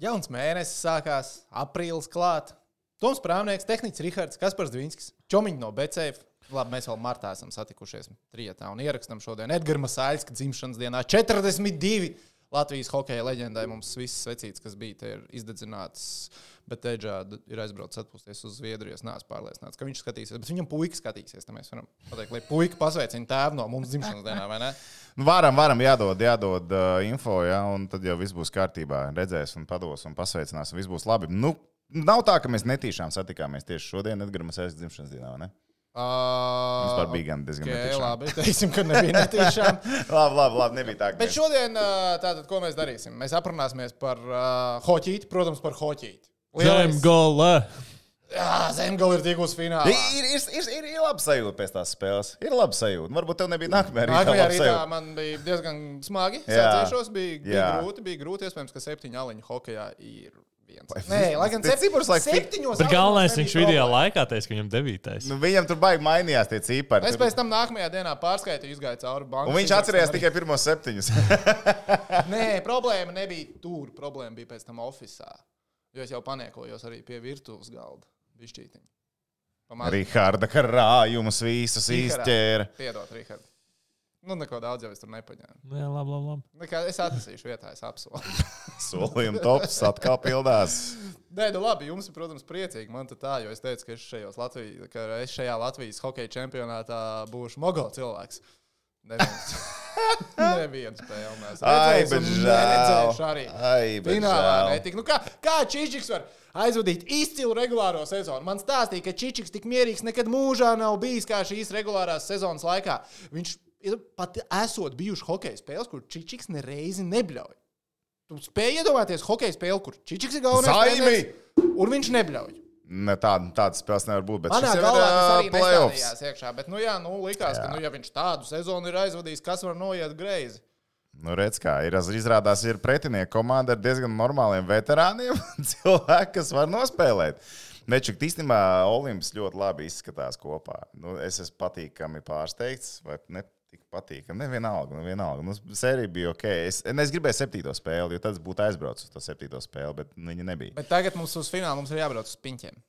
Jauns mēnesis sākās, aprīlis klāt. Toms Prāvnieks, tehnicis Rihards, Kaspars Dvinskis, Čomiņš no Becēva. Labi, mēs vēl martā esam satikušies trijotā un ierakstām šodien Edgars Masāļs, dzimšanas dienā 42. Latvijas hokeja leģendai mums viss vecīts, kas bija, ir izdedzināts. Bet Eģā ir aizbraucis atpūsties uz Zviedriju. Es neesmu pārliecināts, ka viņš skatīsies. Bet viņam puika skatīsies. Tad mēs varam pateikt, lai puika pasveicina tēvu no mums dzimšanas dienā, vai ne? Nu, Varam, varam jādod, jādod uh, info, ja, un tad jau viss būs kārtībā. Redzēs, un pados, un pasveicinās, un viss būs labi. Nu, nav tā, ka mēs netīšām satikāmies tieši šodien, Edgars Masāļs dzimšanas dienā. Uh, Vispār bija gan diezgan okay, netīšām. labi. Teiksim, ka nebija netīšām. labi, labi, labi, nebija tā. Bet šodien, ā, tātad, ko mēs darīsim? Mēs aprunāsimies par uh, hoķīti, protams, par hoķīti. Zemgale! Jā, Zemgala ir tikusi finālā. Ir, ir, ir, ir, ir labi sajūta pēc tās spēles. Ir labi sajūta. Varbūt tev nebija nākamajā rītā. Nākamajā rītā man bija diezgan smagi. Sāciešos bija, bija Jā. grūti, bija grūti. Iespējams, ka septiņu aliņu hokeja ir viens. Nē, lai gan cipars, lai fi- septiņos. Bet galvenais, viņš video laikā teica, ka viņam devītais. Nu, viņam tur baigi mainījās tie cipari. Es pēc tam nākamajā dienā pārskaitīju, izgāju cauri bankai. Un viņš atcerējās tikai pirmos septiņus. Nē, problēma nebija tur. Problēma bija pēc tam oficiālā. Jo es jau paniekojos arī pie virtuves galda. Bišķītiņa. Pamazs. Riharda krājumus visus izķēra. Piedod, Rihard. Nu, neko daudz jau es tur nepaņēmu. Nu, Jā, labi, labi. labi. Nekā es atnesīšu vietā, es apsolu. Solījuma tops atkal pildās. Nē, nu labi, jums ir, protams, priecīgi. Man tā, jo es teicu, ka es, Latvijas, ka es šajā Latvijas hokeja čempionātā būšu mogo cilvēks. Neviens, neviens spēle mēs Ai, bet žēl. arī. Ai, bet Finālā netika. Nu, kā kā Čičiks var aizvadīt izcilu regulāro sezonu? Man stāstīja, ka Čičiks tik mierīgs nekad mūžā nav bijis kā šīs regulārās sezonas laikā. Viņš ir pat esot bijuši hokeja spēles, kur Čičiks nereizi nebļauj. Tu spēj iedomāties hokeja spēli, kur Čičiks ir galvenais treneris, un viņš nebļauj. Ne, tāda, tādas spēles nevar būt. Bet Manā galvā tas arī nestādījās iekšā, bet, nu jā, nu likās, jā. ka, nu, ja viņš tādu sezonu ir aizvadījis, kas var noiet greizi. Nu, redz, kā ir. Izrādās, ir pretinieka komanda ar diezgan normāliem veterāniem. Cilvēki, kas var nospēlēt. Nečuk, īstenībā Olimps ļoti labi izskatās kopā. Nu, es esmu patīkami pārsteigts, vai ne tik patīkami. Ne vienalga, nu, vienalga. Nu, sērija bija ok. Es, es gribēju septīto spēli, jo tad būtu aizbraucis uz to septīto spēli, bet viņa nebija. Bet tagad mums uz fināla mums ir jābrauc uz piņķiem.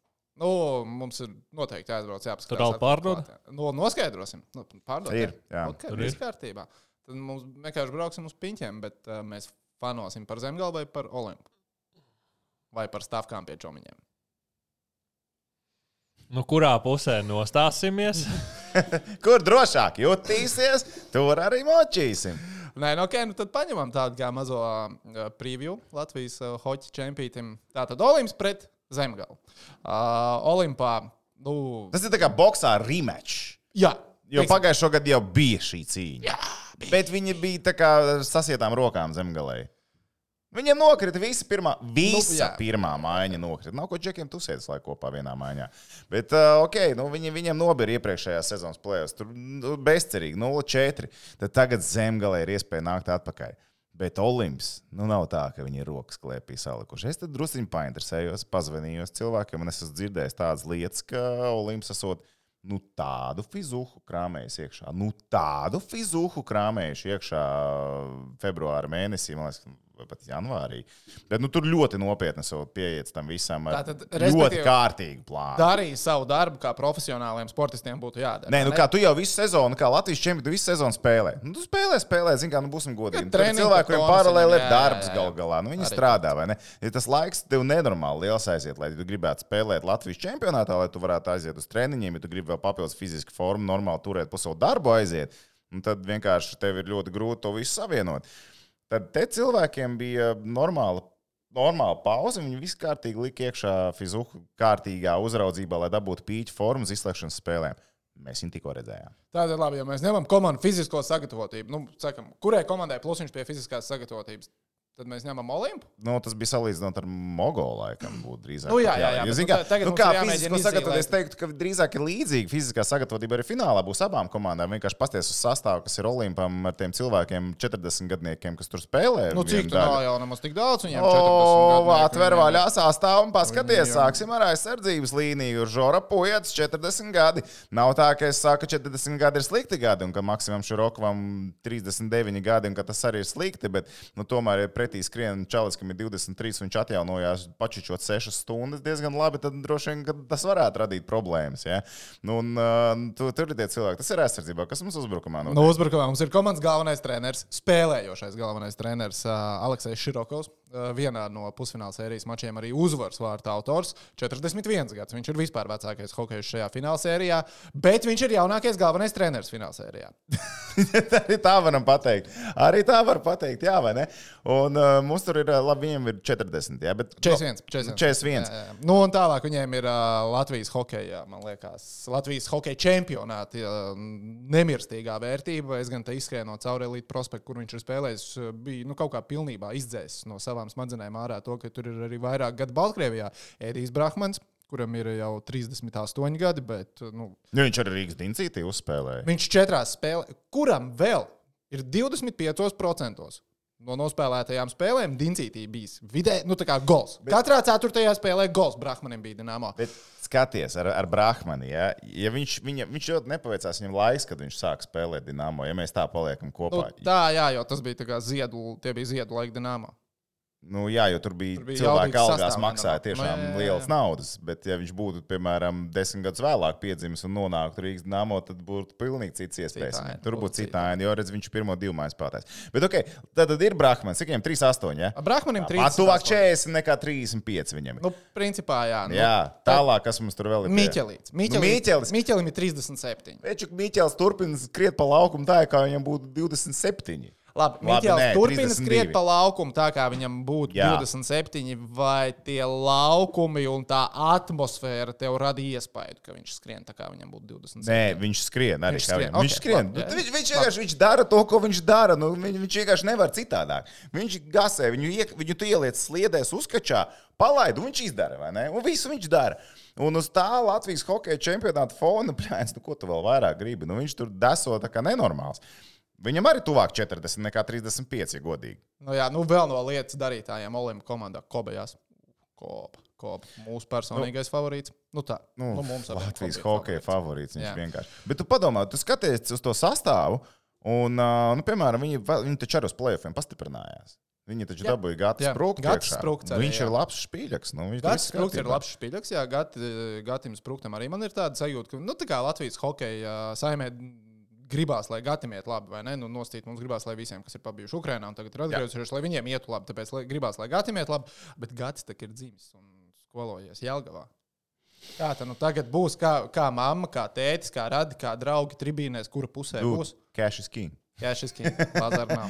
Nu, mums ir noteikti jāatbrauc, jāapskatās. Tur vēl pārdod? Nu, noskaidrosim. Nu, pārdod. Ir, jā. Ok, Tur viss ir. kārtībā. Tad mums vienkārši brauksim uz piņķiem, bet uh, mēs fanosim par zemgalu vai par olimpu. Vai par stāvkām pie čomiņiem. Nu, kurā pusē nostāsimies? Kur drošāk jutīsies, tur arī močīsim. Nē, nu, ok, nu tad paņemam tādu kā mazo uh, preview Latvijas uh, hoķa čempionam. Tātad Olimps pret Zemgalu. Uh, Olimpā, nu, Tas ir kā boxā rematch. jā. Jo teiksim, pagājušajā gadā jau bija šī cīņa. Jā, Bet viņi bija tā kā sasietām rokām zemgalē. Viņiem nokrita visa pirmā, visa Nu, jā. nu, pirmā maiņa. Nokrita. Nav ko džekiem tusēties laikā kopā vienā maiņā. Bet, uh, ok, nu, viņi, viņiem nobija iepriekšējā sezonas plēsoņa. Tur nu, bezcerīgi 0-4. Tad tagad zemgalē ir iespēja nākt atpakaļ. Bet Olimps, nu nav tā, ka viņi ir rokas klēpī salikuši. Es tad druskuļi painteresējos, pazvanījos cilvēkiem, un es esmu dzirdējis tādas lietas, ka Olimps esot nu, tādu fizuhu krāmējis iekšā. Nu, tādu fizuhu krāmējuši iekšā februāra mēnesī, man liekas, vai pat janvārī. Bet nu, tur ļoti nopietni pieiet tam visam. Tātad, ļoti kārtīgu plānu. darīja savu darbu, kā profesionāliem sportistiem būtu jādara. Nē, nu vai kā tu jau visu sezonu, kā Latvijas čempions, visu sezonu spēlē. Nu, tu spēlē, spēlē, zini, kā nu būsim godīgi. Ja Tur ir cilvēki, kuriem paralēli ir darbs gal galā. Nu, viņi Arī strādā, vai ne? Ja tas laiks tev nenormāli liels aiziet, lai tu gribētu spēlēt Latvijas čempionātā, lai tu varētu aiziet uz treniņiem, ja tu gribi vēl papildus fizisku formu, normāli turēt pa savu darbu aiziet, un tad vienkārši tev ir ļoti grūti to visu savienot. Tad te cilvēkiem bija normāla normāla pauze. Viņi visu kārtīgi lika iekšā fizuhu kārtīgā uzraudzībā, lai dabūtu pīķu formu uz izslēgšanas spēlēm. Mēs viņu tikko redzējām. Tātad, labi, ja mēs ņemam komandu fizisko sagatavotību, nu, sakam, kurai komandai plusiņš pie fiziskās sagatavotības, tad mēs ņemam Olimpu. Nu, tas bija salīdzinot ar Mogolu, laikam, būtu drīzāk. Nu, jā, jā, jā, zini, nu, kā, nu, kā ir jāmēģina fizisko sagatavotību, es teiktu, ka drīzāk ir līdzīga fiziskā sagatavotība arī finālā būs abām komandām. Vienkārši pasties uz sastāvu, kas ir Olimpam ar tiem cilvēkiem, 40 gadniekiem, kas tur spēlē. Nu, cik tā jau nemaz tik daudz viņiem? O, 40 gadnieku atver vaļā sastāvu un paskaties, sāksim ar aizsardzības līniju. Žora Pujats, 40 gadi. Nav tā, ka es saku, ka 40 gadi ir slikti gadi un ka Maksimam Širokovam 39 gadi un ka tas arī ir slikti, bet nu, tomēr ir pretī skrien čalis, kam ir 23, viņš atjaunojās pačičot 6 stundas diezgan labi, tad droši vien tas varētu radīt problēmas. Ja? Nu, un, uh, tu, tur ir tie cilvēki, tas ir aizsardzībā, kas mums uzbrukumā notiek. No uzbrukumā mums ir komandas galvenais treneris, spēlējošais galvenais treneris uh, Aleksis Širokovs. Uh, vienā no pusfināla sērijas mačiem arī uzvaras vārta autors. 41 gads. Viņš ir vispār vecākais hokejs šajā finālsērijā, bet viņš ir jaunākais galvenais treneris finālsērijā. Arī tā varam pateikt. Arī tā var pateikt, jā, vai ne? Un uh, mums tur ir, uh, labi, viņiem ir 40, jā, bet 41. 41. 41. Jā, jā. Nu, un tālāk viņiem ir uh, Latvijas hokeja, man liekas, Latvijas hokeja čempionāti. Uh, nemirstīgā vērtība. Es gan te izskrienu no cauri Elite prospekta, kur viņš ir spēlējis, bija nu, kaut kā pilnībā izdzēsis no savām smadzenēm ārā to, ka tur ir arī vairāk gadu Baltkrievijā. Edijs Brahmans, kuram ir jau 38 gadi, bet nu, Nu, viņš arī Rīgas dincītī uzspēlēja. viņš četrās spēlēs, kuram vēl ir 25% no nospēlētajām spēlēm Dincītī bijis vidē, nu tā kā gols. Bet... Katrā ceturtajā spēlē gols Brahmanim bija Dienāmo. Bet skaties, ar, ar Brahmanu, ja, ja viņš, viņa, viņš ļoti nepaveicās viņam laiks, kad viņš sāk spēlēt Dienāmo, ja mēs tā paliekam Nu, kopā. tā, jā, jo tas bija ziedu, tie bija ziedu laika Dienāmo. Nu, jā, jo tur bija, Tur bija cilvēki, jaudīgs algās maksāja tiešām Nu, jā, jā, jā. lielas naudas. Bet, ja viņš būtu, piemēram, desmit gadus vēlāk piedzimis un nonāktu Rīgas dāmā, tad būtu pilnīgi cits iespējas. Aina, Tur būtu cita aina, jo redz, viņš ir pirmo divu mājas spēlētājs. Bet, ok, tad, tad ir Brahmans, cik viņam 3,8. Ja? Brahmanim 3. Pat tuvāk 40 nekā 35 viņam. Nu, principā, jā. Nu, jā, tālāk, kas mums tur vēl ir? Miķelīts. Miķelis. Miķelim ir 37. Večuk Miķels turpina skriet pa laukumu tā, kā viņam būtu 27. Labi, Labi, Miķels nē, turpina 32. skriet pa laukumu tā, kā viņam būtu Jā. 27, vai tie laukumi un tā atmosfēra tev rada iespēju, ka viņš skrien tā, kā viņam būtu 27. Nē, viņš skrien arī. Viņš skrien, viņam- Viņš skrien. labi, Viņš, viņš vienkārši viņš dara to, ko viņš dara. Nu, viņ, viņš vienkārši nevar citādāk. Viņš gasē, viņu, iek, viņu tu ieliec sliedēs, uzkačā, palaid, un viņš izdara. vai ne? Un visu viņš dara. Un uz tā Latvijas hokeja čempionāta fona, plēns, nu, ko tu vēl vairāk gribi? Nu, viņš tur deso tā kā nenormāls. Viņam arī tuvāk 40 nekā 35, ja godīgi. Nu, jā, nu vēl no lietas darītājiem Olimpas komandā Kobejās. Kopa, kopa. Mūsu personīgais nu, favorīts. Nu, tā. Nu, Nu, mums abiem Latvijas Koba ir hokeja favorīts. Viņš Jā. vienkārši. Bet tu padomā, tu skaties uz to sastāvu, un, nu, piemēram, viņi, viņi taču arī uz plēsoņiem pastiprinājās. Viņi taču Jā. dabūja Gatis Jā, Sprūks. Gatis Sprūks arī, Viņš jā. ir labs spīļaks. Nu, viņš viss Sprūks ir labs spīļaks, jā, Gati, Gatim Sprūktam arī man ir tāda sajūta, ka, nu, tā kā Latvijas hokeja saimē gribās, lai Gatim iet labi, vai ne? Nu, nostīt mums gribās, lai visiem, kas ir pabijuši Ukrainā un tagad ir atgriezušies, lai viņiem ietu labi, tāpēc lai, gribās, lai Gatim iet labi, bet Gatis tak ir dzimis un skolojies Jelgavā. Kā tā nu tagad būs, kā, kā mamma, kā tētis, kā radi, kā draugi tribīnēs, kura pusē Dude, būs? Cash is king. Cash is king. Bazar nav.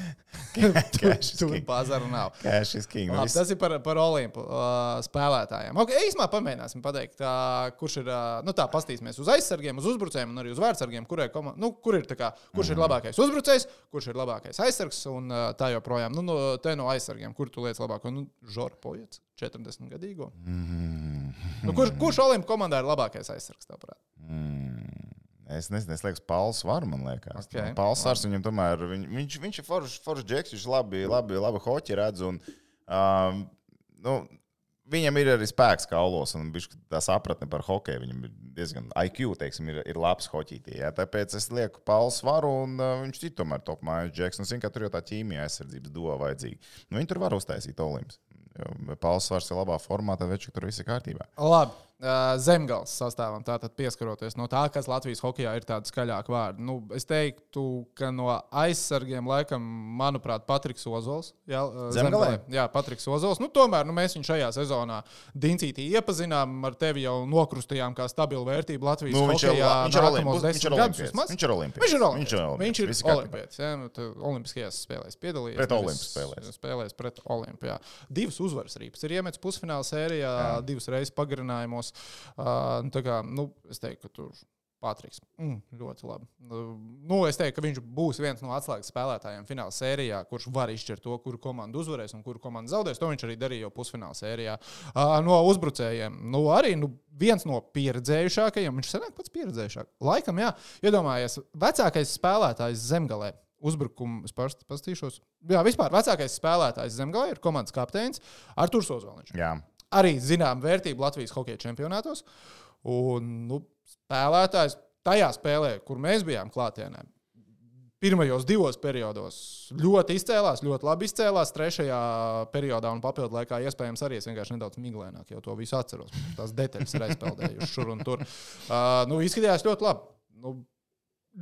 Cash Tur king. bazar nav. Cash is king. Labi, tas ir par, par Olimpu uh, spēlētājiem. Okay, īsumā pamēģināsim pateikt, uh, kurš ir. Uh, nu, tā pastīsimies uz aizsargiem, uz uzbrucējiem un arī uz vārdsargiem, kurai koma, nu, kur ir, kā, kurš ir labākais uzbrucējs, kurš ir labākais aizsargs un uh, tā joprojām. Nu, no, te no aizsargiem, kur tu lietas labāko? Nu, Žora Pojets, 40 gadīgo. Nu, kurš, kurš Olimpu komandā ir labākais aizsargs? Tavuprāt? Mm. Es nezinu, es liekas, Pauls var, man liekas. Ok, Okay. Pauls Vars viņam tomēr, viņ, viņš, viņš ir foršs, foršs džeks, viņš labi, labi, labi hoķi redz. Un, um, nu, viņam ir arī spēks kaulos, un viņš tā sapratne par hokeju. Viņam ir diezgan IQ, teiksim, ir, ir labs hoķītī. Jā. Tāpēc es lieku Pauls varu, un uh, viņš ir tomēr top mājas džeks. Un, zin, ka tur jau tā ķīmija aizsardzības dova vajadzīga. Nu, viņi tur var uztaisīt Olimps. Jo Pauls vairs ir labā formā, tad viņš tur viss ir kārtībā. Labi. Ā, Zemgals sastāvam, tātad pieskaroties no tā, kas Latvijas hokeja ir tādi skaļāki vārdi. Nu, es teiktu, ka no aizsargiem, laikam, manuprāt, Patriks Ozols. Jā, Zemgalē? Jā, Patriks Ozols. Nu, tomēr nu, mēs viņu šajā sezonā Dincītī iepazinām, ar tevi jau nokrustījām kā stabilu vērtību Latvijas Nu, la- viņš ir desmit Viņš ir vismaz. Viņš ir Olimpietis. Viņš ir. Olimpietis. Jā, nu, Olimpiskajās spēlēs piedalījies. Pret nevis Olimpu spēlēs. Spēlēs pret Olimpiju. jā. Divas uzvaras rīpas ir iemetis pusfināla sērijā, jā. divas reizes pagarinājumos. Uh, nu, kā, nu, es teiktu, ka tur Patriks. Mm, ļoti labi. Nu, es teiktu, ka viņš būs viens no atslēgas spēlētājiem fināla sērijā, kurš var izšķirt to, kuru komandu uzvarēs un kuru komandu zaudēs. To viņš arī darīja jau pusfināla sērijā. Uh, no uzbrucējiem. Nu, arī nu, viens no pieredzējušākajiem. Viņš senāk pats pieredzējušāk. Laikam, jā, iedomājies, vecākais spēlētājs zemgalē. Uzbrukumu es pastīšos. Jā, vispār vecākais spēlētājs zemgalē ir komandas kapteinis Arthurs Ozoliņš Jā. Arī zinām vērtību Latvijas hokeja čempionātos. Un nu, spēlētājs tajā spēlē, kur mēs bijām klātienē, pirmajos divos periodos ļoti izcēlās, ļoti labi izcēlās. Trešajā periodā un papildu laikā iespējams arī es vienkārši nedaudz miglēnāk, jau to visu atceros. Tās detaļas ir aizpeldējušas šur un tur. Uh, nu, izskatījās ļoti labi. Nu,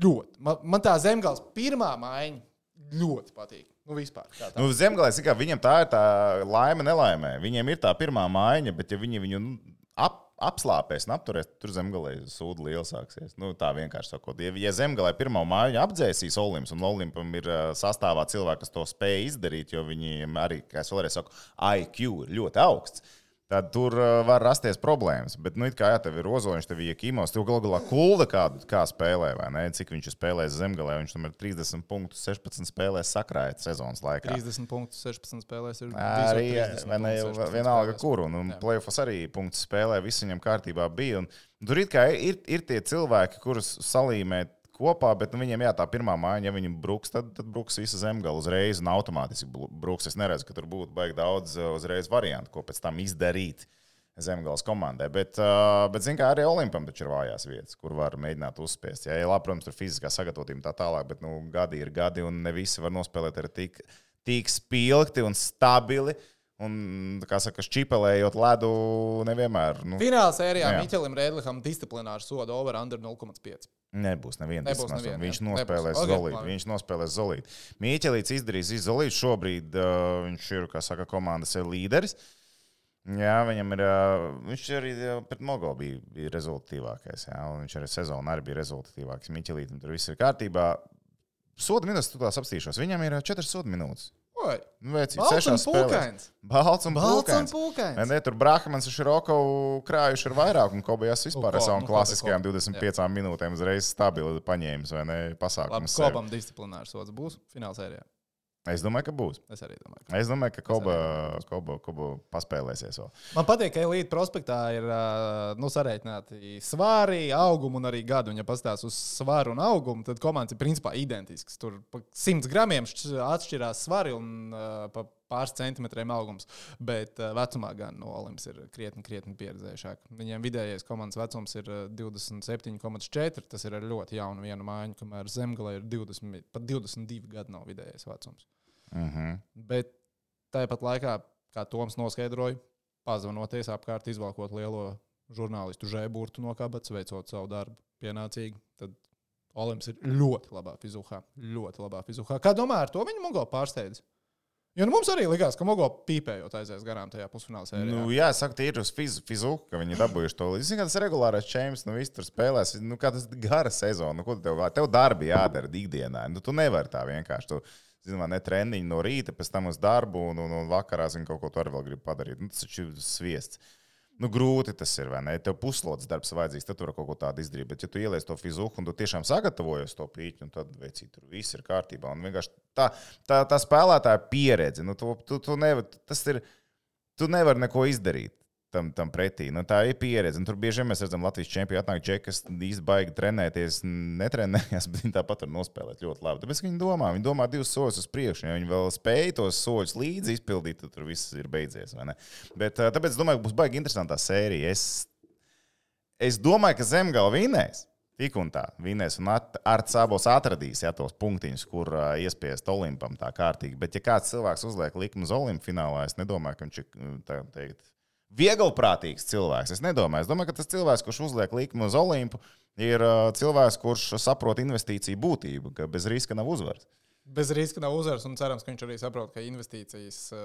ļoti. Man, man tā zemgals pirmā maiņa ļoti patīk. Nu, vispār. kā tā. Nu, Zemgālē viņam tā ir tā laime, nelaimē. Viņiem ir tā pirmā maiņa, bet ja viņi viņu nu, ap, apslāpēs un apturēs, tur zemgālē sūdu liela sāksies. Nu, tā vienkārši sakot. Ja, ja zemgālē pirmā maiņa apdzēsīs Olimps, un Olimpam ir sastāvā cilvēki, kas to spēj izdarīt, jo viņiem arī, kā es vēlreiz saku, IQ ir ļoti augsts. Tad tur uh, var rasties problēmas. Bet, nu, kā jā, tev ir rozoliņš, tev ir kimos, tev galu galā kulda kādu kā spēlē, vai ne? Cik viņš ir spēlējis zemgālē, viņš tam ir 30 punktus, 16 spēlēs sakrājis sezonas laikā. 30 punktus, 16 spēlēs ir Arī visur 30 vai ne, punktus, 16 vienalga, spēlēs. kur. Un, playoffs arī punktu spēlē, viss viņam kārtībā bija. Un, tur kā ir, ir tie cilvēki, kurus salīmē kopā, bet nu, viņiem jā, tā pirmā māja, ja viņi bruks, tad, tad bruks visa zemgala uzreiz un automātiski bruks. Es neredzu, ka tur būtu baigi daudz uh, uzreiz variantu, ko pēc tam izdarīt. Zemgājas komandai. Bet, uh, bet zināmā mērā, arī Olimpam taču ir vājās vietas, kur var mēģināt uzspiest. Jā, labi, protams, tur fiziskā sagatavotība tā tālāk, bet nu, gadi ir gadi, un ne visi var nospēlēt arī tik, tik spilgti un stabili. Un, kā saka, šķipelējot ledu, nevienmēr. Nu, Finālā sērijā Jā. Miķelim Rēdlikam disciplināru sodu over under 0,5. Nebūs neviena disciplinācija. Viņš nospēlēs Nebūs. Zolīti. labi. Viņš nospēlēs zolīti. Mīķelīts izdarīs izolīti. Šobrīd uh, viņš ir, kā saka, komandas līderis. Jā, viņam ir. Uh, viņš arī uh, pret Mogo bija, bija rezultatīvākais. Jā, viņš arī sezonā arī bija rezultatīvāks. Mīķelītam tur viss ir kārtībā. Soda minūtes, tu tās apstīšos. Viņam ir 4 soda minūtes. Nu, spēlēs. pūkains. Balts un Balts. Nē, ne, tur Brāhmans un Široko krājuši ar vairāk, un Kobajās vispār ar savām nu, klasiskajām ko? 25 minūtēm uzreiz stabili paņēmis vai ne pasākumus. sev. kopam disciplinārs sods būs finālā sērijā. Es domāju, ka būs. Es arī domāju. Ka. Es domāju, ka Koba, arī Koba, Koba paspēlēsies vēl. Man patīk, ka Elīte prospektā ir nu, sareiķināti svāri, augumi un arī gadi. Un, ja pastāstās uz svāru un augumu, tad komandas ir principā identiskas. Tur pa 100 gramiem šķ- atšķirās svari un pa pāris centimetriem augums. Bet ā, vecumā gan no Olimpas ir krietni, krietni pieredzējušāk. Viņiem vidējais komandas vecums ir ā, 27,4. Tas ir ar ļoti jaunu vienu mājiņu, kamēr zemgale ir 20, pat 22 gadi nav vidējais vecums. Uh -huh. Bet tāpat laikā, kā Toms noskaidroja, pazvanoties apkārt, izvalkot lielo žurnālistu žēburtu no kabatas, veicot savu darbu pienācīgi, tad Olimps ir ļoti labā fizūkā. Ļoti labā fizūkā. Kā domā, ar to viņa Mogo pārsteidz? Jo nu, mums arī likās, ka Mogo pīpējot aizies garām tajā pusfinālā sērijā. Nu, jā, saka, tie ir uz fiz, fiziku, ka viņi dabūjuši to līdzi. Zini, tas regulārais čempions, nu, viss tur spēlēs. Nu, kā tas gara sezona, nu, ko tev, tev darbi jādara ikdienā. Nu, tu nevari tā vienkārši. Tu, Zinām, ne treniņi no rīta, pēc tam uz darbu, un, un, un vakarā zini, kaut ko tu arī vēl gribi padarīt. Nu, tas taču ir sviests. Nu, grūti tas ir, ne? Tev puslodes darbs vajadzīgs, tad tu vari kaut ko tādu izdarīt. Bet, ja tu ieliec to fiziku un tu tiešām sagatavojies to pīķi, nu, tad veicīt, tur viss ir kārtībā. Tā, tā, tā spēlētāja pieredze, nu, tu, tu, tu nevar, tas ir, tu nevari neko izdarīt. Tam, tam pretī. Nu, tā ir pieredze. Un tur bieži vien mēs redzam, Latvijas čempionu atnāk džeki, kas īsti baigi trenēties, netrenējas, bet viņi tāpat var nospēlēt ļoti labi. Tāpēc viņi domā, viņi domā divus soļus uz priekšu. Ja viņi vēl spēj tos soļus līdzi izpildīt, tad tur viss ir beidzies. Bet, tāpēc es domāju, ka būs baigi interesanta sērija. Es, es domāju, ka Zemgala vinēs. Tik un tā, Vinēs un Arts abos atradīs ja, tos punktiņus, kur uh, iespiest Olimpam tā kārtīgi. Bet, ja kāds cilvēks uzliek likumu uz Olimpu finālā, es nedomāju, ka viņš ir tā teikt, vieglprātīgs cilvēks. Es nedomāju, es domāju, ka tas cilvēks, kurš uzliek likumu uz Olimpu, ir uh, cilvēks, kurš saprot investīciju būtību, ka bez riska nav uzvaras. Bez riska nav uzvaras, un cerams, ka viņš arī saprot, ka investīcijas uh,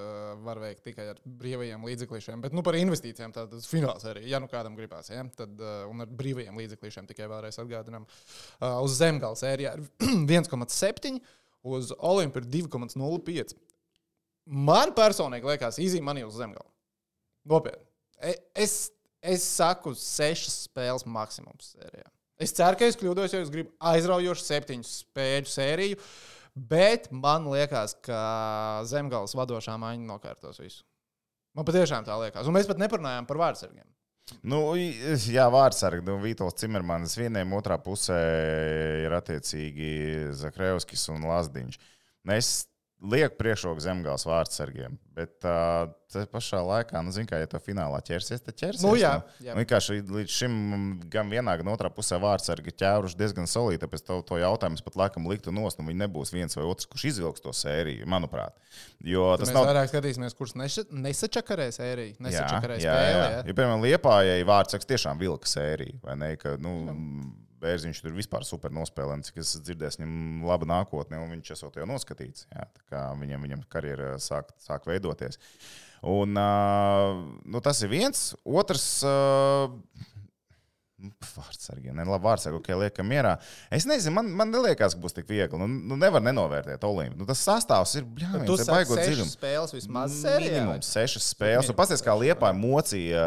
var veikt tikai ar brīvajiem līdzekļiem. Bet nu, par investīcijām tad tas fināls arī, ja nu kādam gribās, ja? tad uh, un ar brīvajiem līdzekļiem tikai vēlreiz atgādinām. Uz zemgāles sērijā ir 1,7, uz Olimpu ir 2,05. Man personīgi liekas, izzīme manī uz zemgāli. Nopietni. E- Es, es saku, sešas spēles maksimums sērijā. Es ceru, ka es kļūdos, jo es gribu aizraujošu septiņu spēļu sēriju. Bet man liekas, ka zemgājas vadošā maiņa nokārtos visu. Man patiešām tā liekas. Un mēs pat neparunājām par vārdsargiem. Nu, jā, vārdsargi, nu, Vītols Cimermanis vieniem otrā pusē ir attiecīgi Zakrevskis un Lazdiņš. Es liek priekšroku zemgāles vārdsargiem. Bet tā pašā laikā, nu, zin, kā, ja to finālā ķersies, tad ķersies. Nu, jā, nu. jā. Nu, Vienkārši līdz šim gan vienā, gan otrā pusē vārdsargi ķēruši diezgan solīti. Tāpēc to, to jautājumu es pat laikam liktu nost. Nu, viņi nebūs viens vai otrs, kurš izvilks to sēriju, manuprāt. Jo Tas tas mēs nav. vairāk skatīsimies, kurš neša- nesačakarēs ēriju. Jā, Nesačakarēs jā, jā. Ja, Jā. piemēram, Liepājai vārdsargs tiešām vilka sēriju, vai ne? Ka, nu, Bērziņš tur vispār super nospēlē, cik es dzirdēju, viņam laba nākotne, un viņš esot jau noskatīts. Jā, viņam, viņam karjera sāk, sāk veidoties. Un, uh, nu, tas ir viens. Otrs. Uh, Vārdsargi, ne labi vārdsargi, ok, liekam mierā. Es nezinu, man, man neliekas, ka būs tik viegli. Nu, nu nevar nenovērtēt Olimpu. Nu, tas sastāvs ir Tu bļāviens, ir saki, baigot dziļumu. spēles vismaz sērijā. vai? Minimums sešas spēles. Un Minimums Pastāstiet, kā liepā mocīja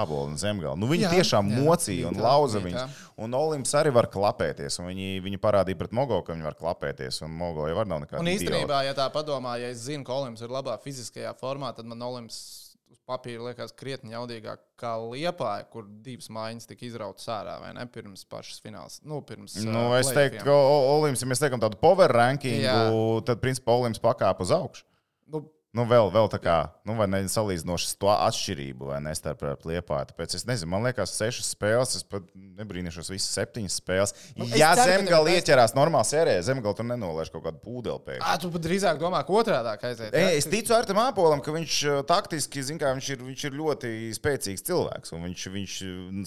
ābolu un zemgālu. Nu, viņi Jā, tiešām jā, mocīja un lauza viņus. Un Olimps arī var klapēties. Viņi, viņi parādīja pret Mogo, ka viņi var klapēties. Un Mogo jau var nav nekāda. Un īstenībā, ja tā padomā, ja es zinu, ka Olimps ir labā fiziskajā formā, tad man Olimps uz papīra liekas krietni jaudīgāk kā Liepāja, kur divas mājiņas tika izrautas ārā vai ne pirms pašas fināls. Nu, pirms, Nu, ā, es teiktu, ka Olimps, ja mēs teikam tādu power rankingu, Jā. tad principā Olimps pakāpa uz augšu. Nu, Nu, vēl, vēl tā kā, nu, vai ne salīdzinoši to atšķirību, vai ne starp liepāju. Tāpēc es nezinu, man liekas, sešas spēles, es pat nebrīnīšos, visas septiņas spēles. Nu, ja zemgala ieķerās normālā sērijā, zemgala tur nenolaiž kaut kādu pūdeli pēkšņi. ā, tu pat drīzāk domā, ka otrādi aiziet. E, es ticu Artam Apolam, ka viņš taktiski, zin, kā, viņš, ir, viņš ir ļoti spēcīgs cilvēks. un Viņš, viņš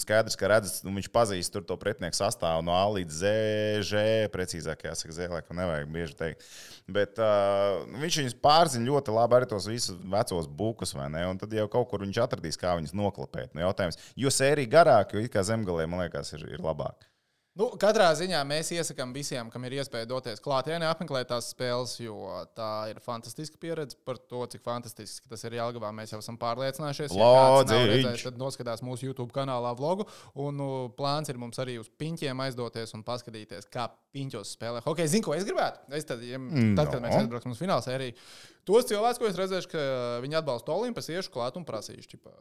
skaidrs, ka redz, un viņš pazīst tur to pretinieku sastāvu no A līdz Z, Ž, precīzāk jāsaka, Z, laikam nevajag bieži teikt. Bet uh, viņš viņus pārzina ļoti labi arī tos visus vecos bukus, vai ne? Un tad jau kaut kur viņš atradīs, kā viņus noklapēt. Nu, jautājums, jo sērija garāk, jo it kā zemgalē, man liekas, ir, ir labāk. Nu, katrā ziņā mēs iesakām visiem, kam ir iespēja doties klātienē, apmeklēt tās spēles, jo tā ir fantastiska pieredze par to, cik fantastiski tas ir Jālgavā. Mēs jau esam pārliecinājušies. Ja nav Lodziņš. redzējis, tad noskatās mūsu YouTube kanālā vlogu. Un nu, plāns ir mums arī uz piņķiem aizdoties un paskatīties, kā piņķos spēlē. Ok, zinu, ko es gribētu. Es tad, ja, tad kad No. mēs aizbrauksim uz fināla sēriju, tos cilvēkus, ko es redzēšu, ka viņi atbalsta Olimpijas, iešu klāt un prasīšu, ķipa,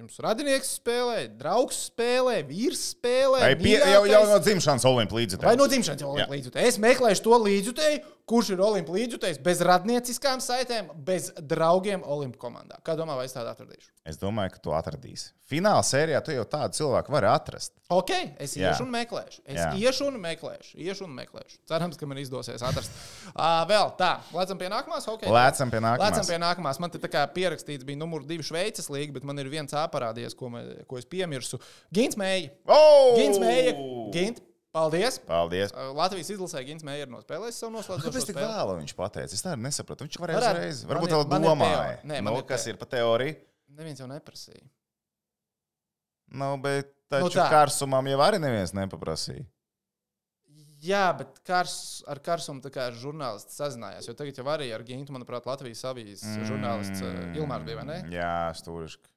jums radinieks spēlē, draugs spēlē, vīrs spēlē. Ai, pie, jau, jau mīļākais- no dzimšanas Olimpijas līdzekļu. Vai no dzimšanas jau ir līdzjutēji? Es meklēšu to līdzjutēju, kurš ir Olimpijas līdzjutējs bez radnieciskām saitēm, bez draugiem Olimpijas komandā. Kā domā, vai es tādu atradīšu? Es domāju, ka tu atradīsi. Fināla sērijā tu jau tādu cilvēku vari atrast. Ok, es Jā. iešu un meklēšu. Es Jā. iešu un meklēšu. Iešu un meklēšu. Cerams, ka man izdosies atrast. Uh, vēl tā, lecam pie nākamās. Okay. Lēcam pie nākamās. Lēcam pie nākamās. Man te tā kā pierakstīts bija numur divi Šveices līga, bet man ir viens āparādies, ko, me- ko es piemirsu. Gins Mēja. Oh! Gins Mēja. Gint, paldies. Paldies! Uh, Latvijas izlasē Gins ir nospēlējis savu noslēdzošo Kāpēc tik spēli. vēlu viņš pateica? Es tādu nesapratu. Viņš varēja Varētu- uzreiz. Varbūt vēl domāja. Nē, nu, ir kas ir pa teoriju? Neviens jau neprasīja. Nu, bet taču tā. kārsumam jau arī neviens nepaprasīja. Jā, bet kars, ar Karsumu tā kā žurnālists sazinājās. Jo tagad jau arī ar Gintu, manuprāt, Latvijas avīzes mm. žurnālists uh, Ilmārs bija, vai ne? Jā, stūrišķi.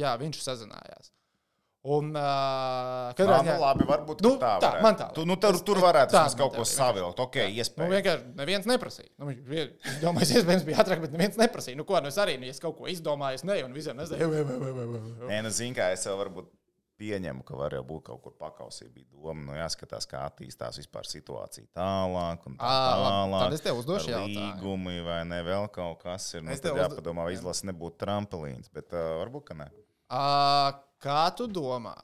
Jā, viņš sazinājās. Un, uh, katrā nu, ziņā, labi, varbūt Nu, nu, tā, tā, man tā Tu, nu, tur, tur varētu tā kaut ko savilkt. Ok, nu, iespējams. vienkārši neviens neprasīja. Nu, es domāju, es iespējams bija ātrāk, bet neviens neprasīja. Nu, ko, nu, es arī, nu, ja es kaut ko izdomāju, es neju, un visiem nezinu. Nē, nu, zini, kā es jau varbūt pieņemu, ka var jau būt kaut kur pakausī bija doma. Nu, jāskatās, kā attīstās vispār situācija tālāk. Tā tālāk. tad es tev uzdošu jautājumu. Līgumi vai ne, vēl kaut kas ir. Nu, tad jāpadomā, vai izlase nebūtu trampelīns. Bet uh, varbūt, ka ne. Uh, kā tu domā,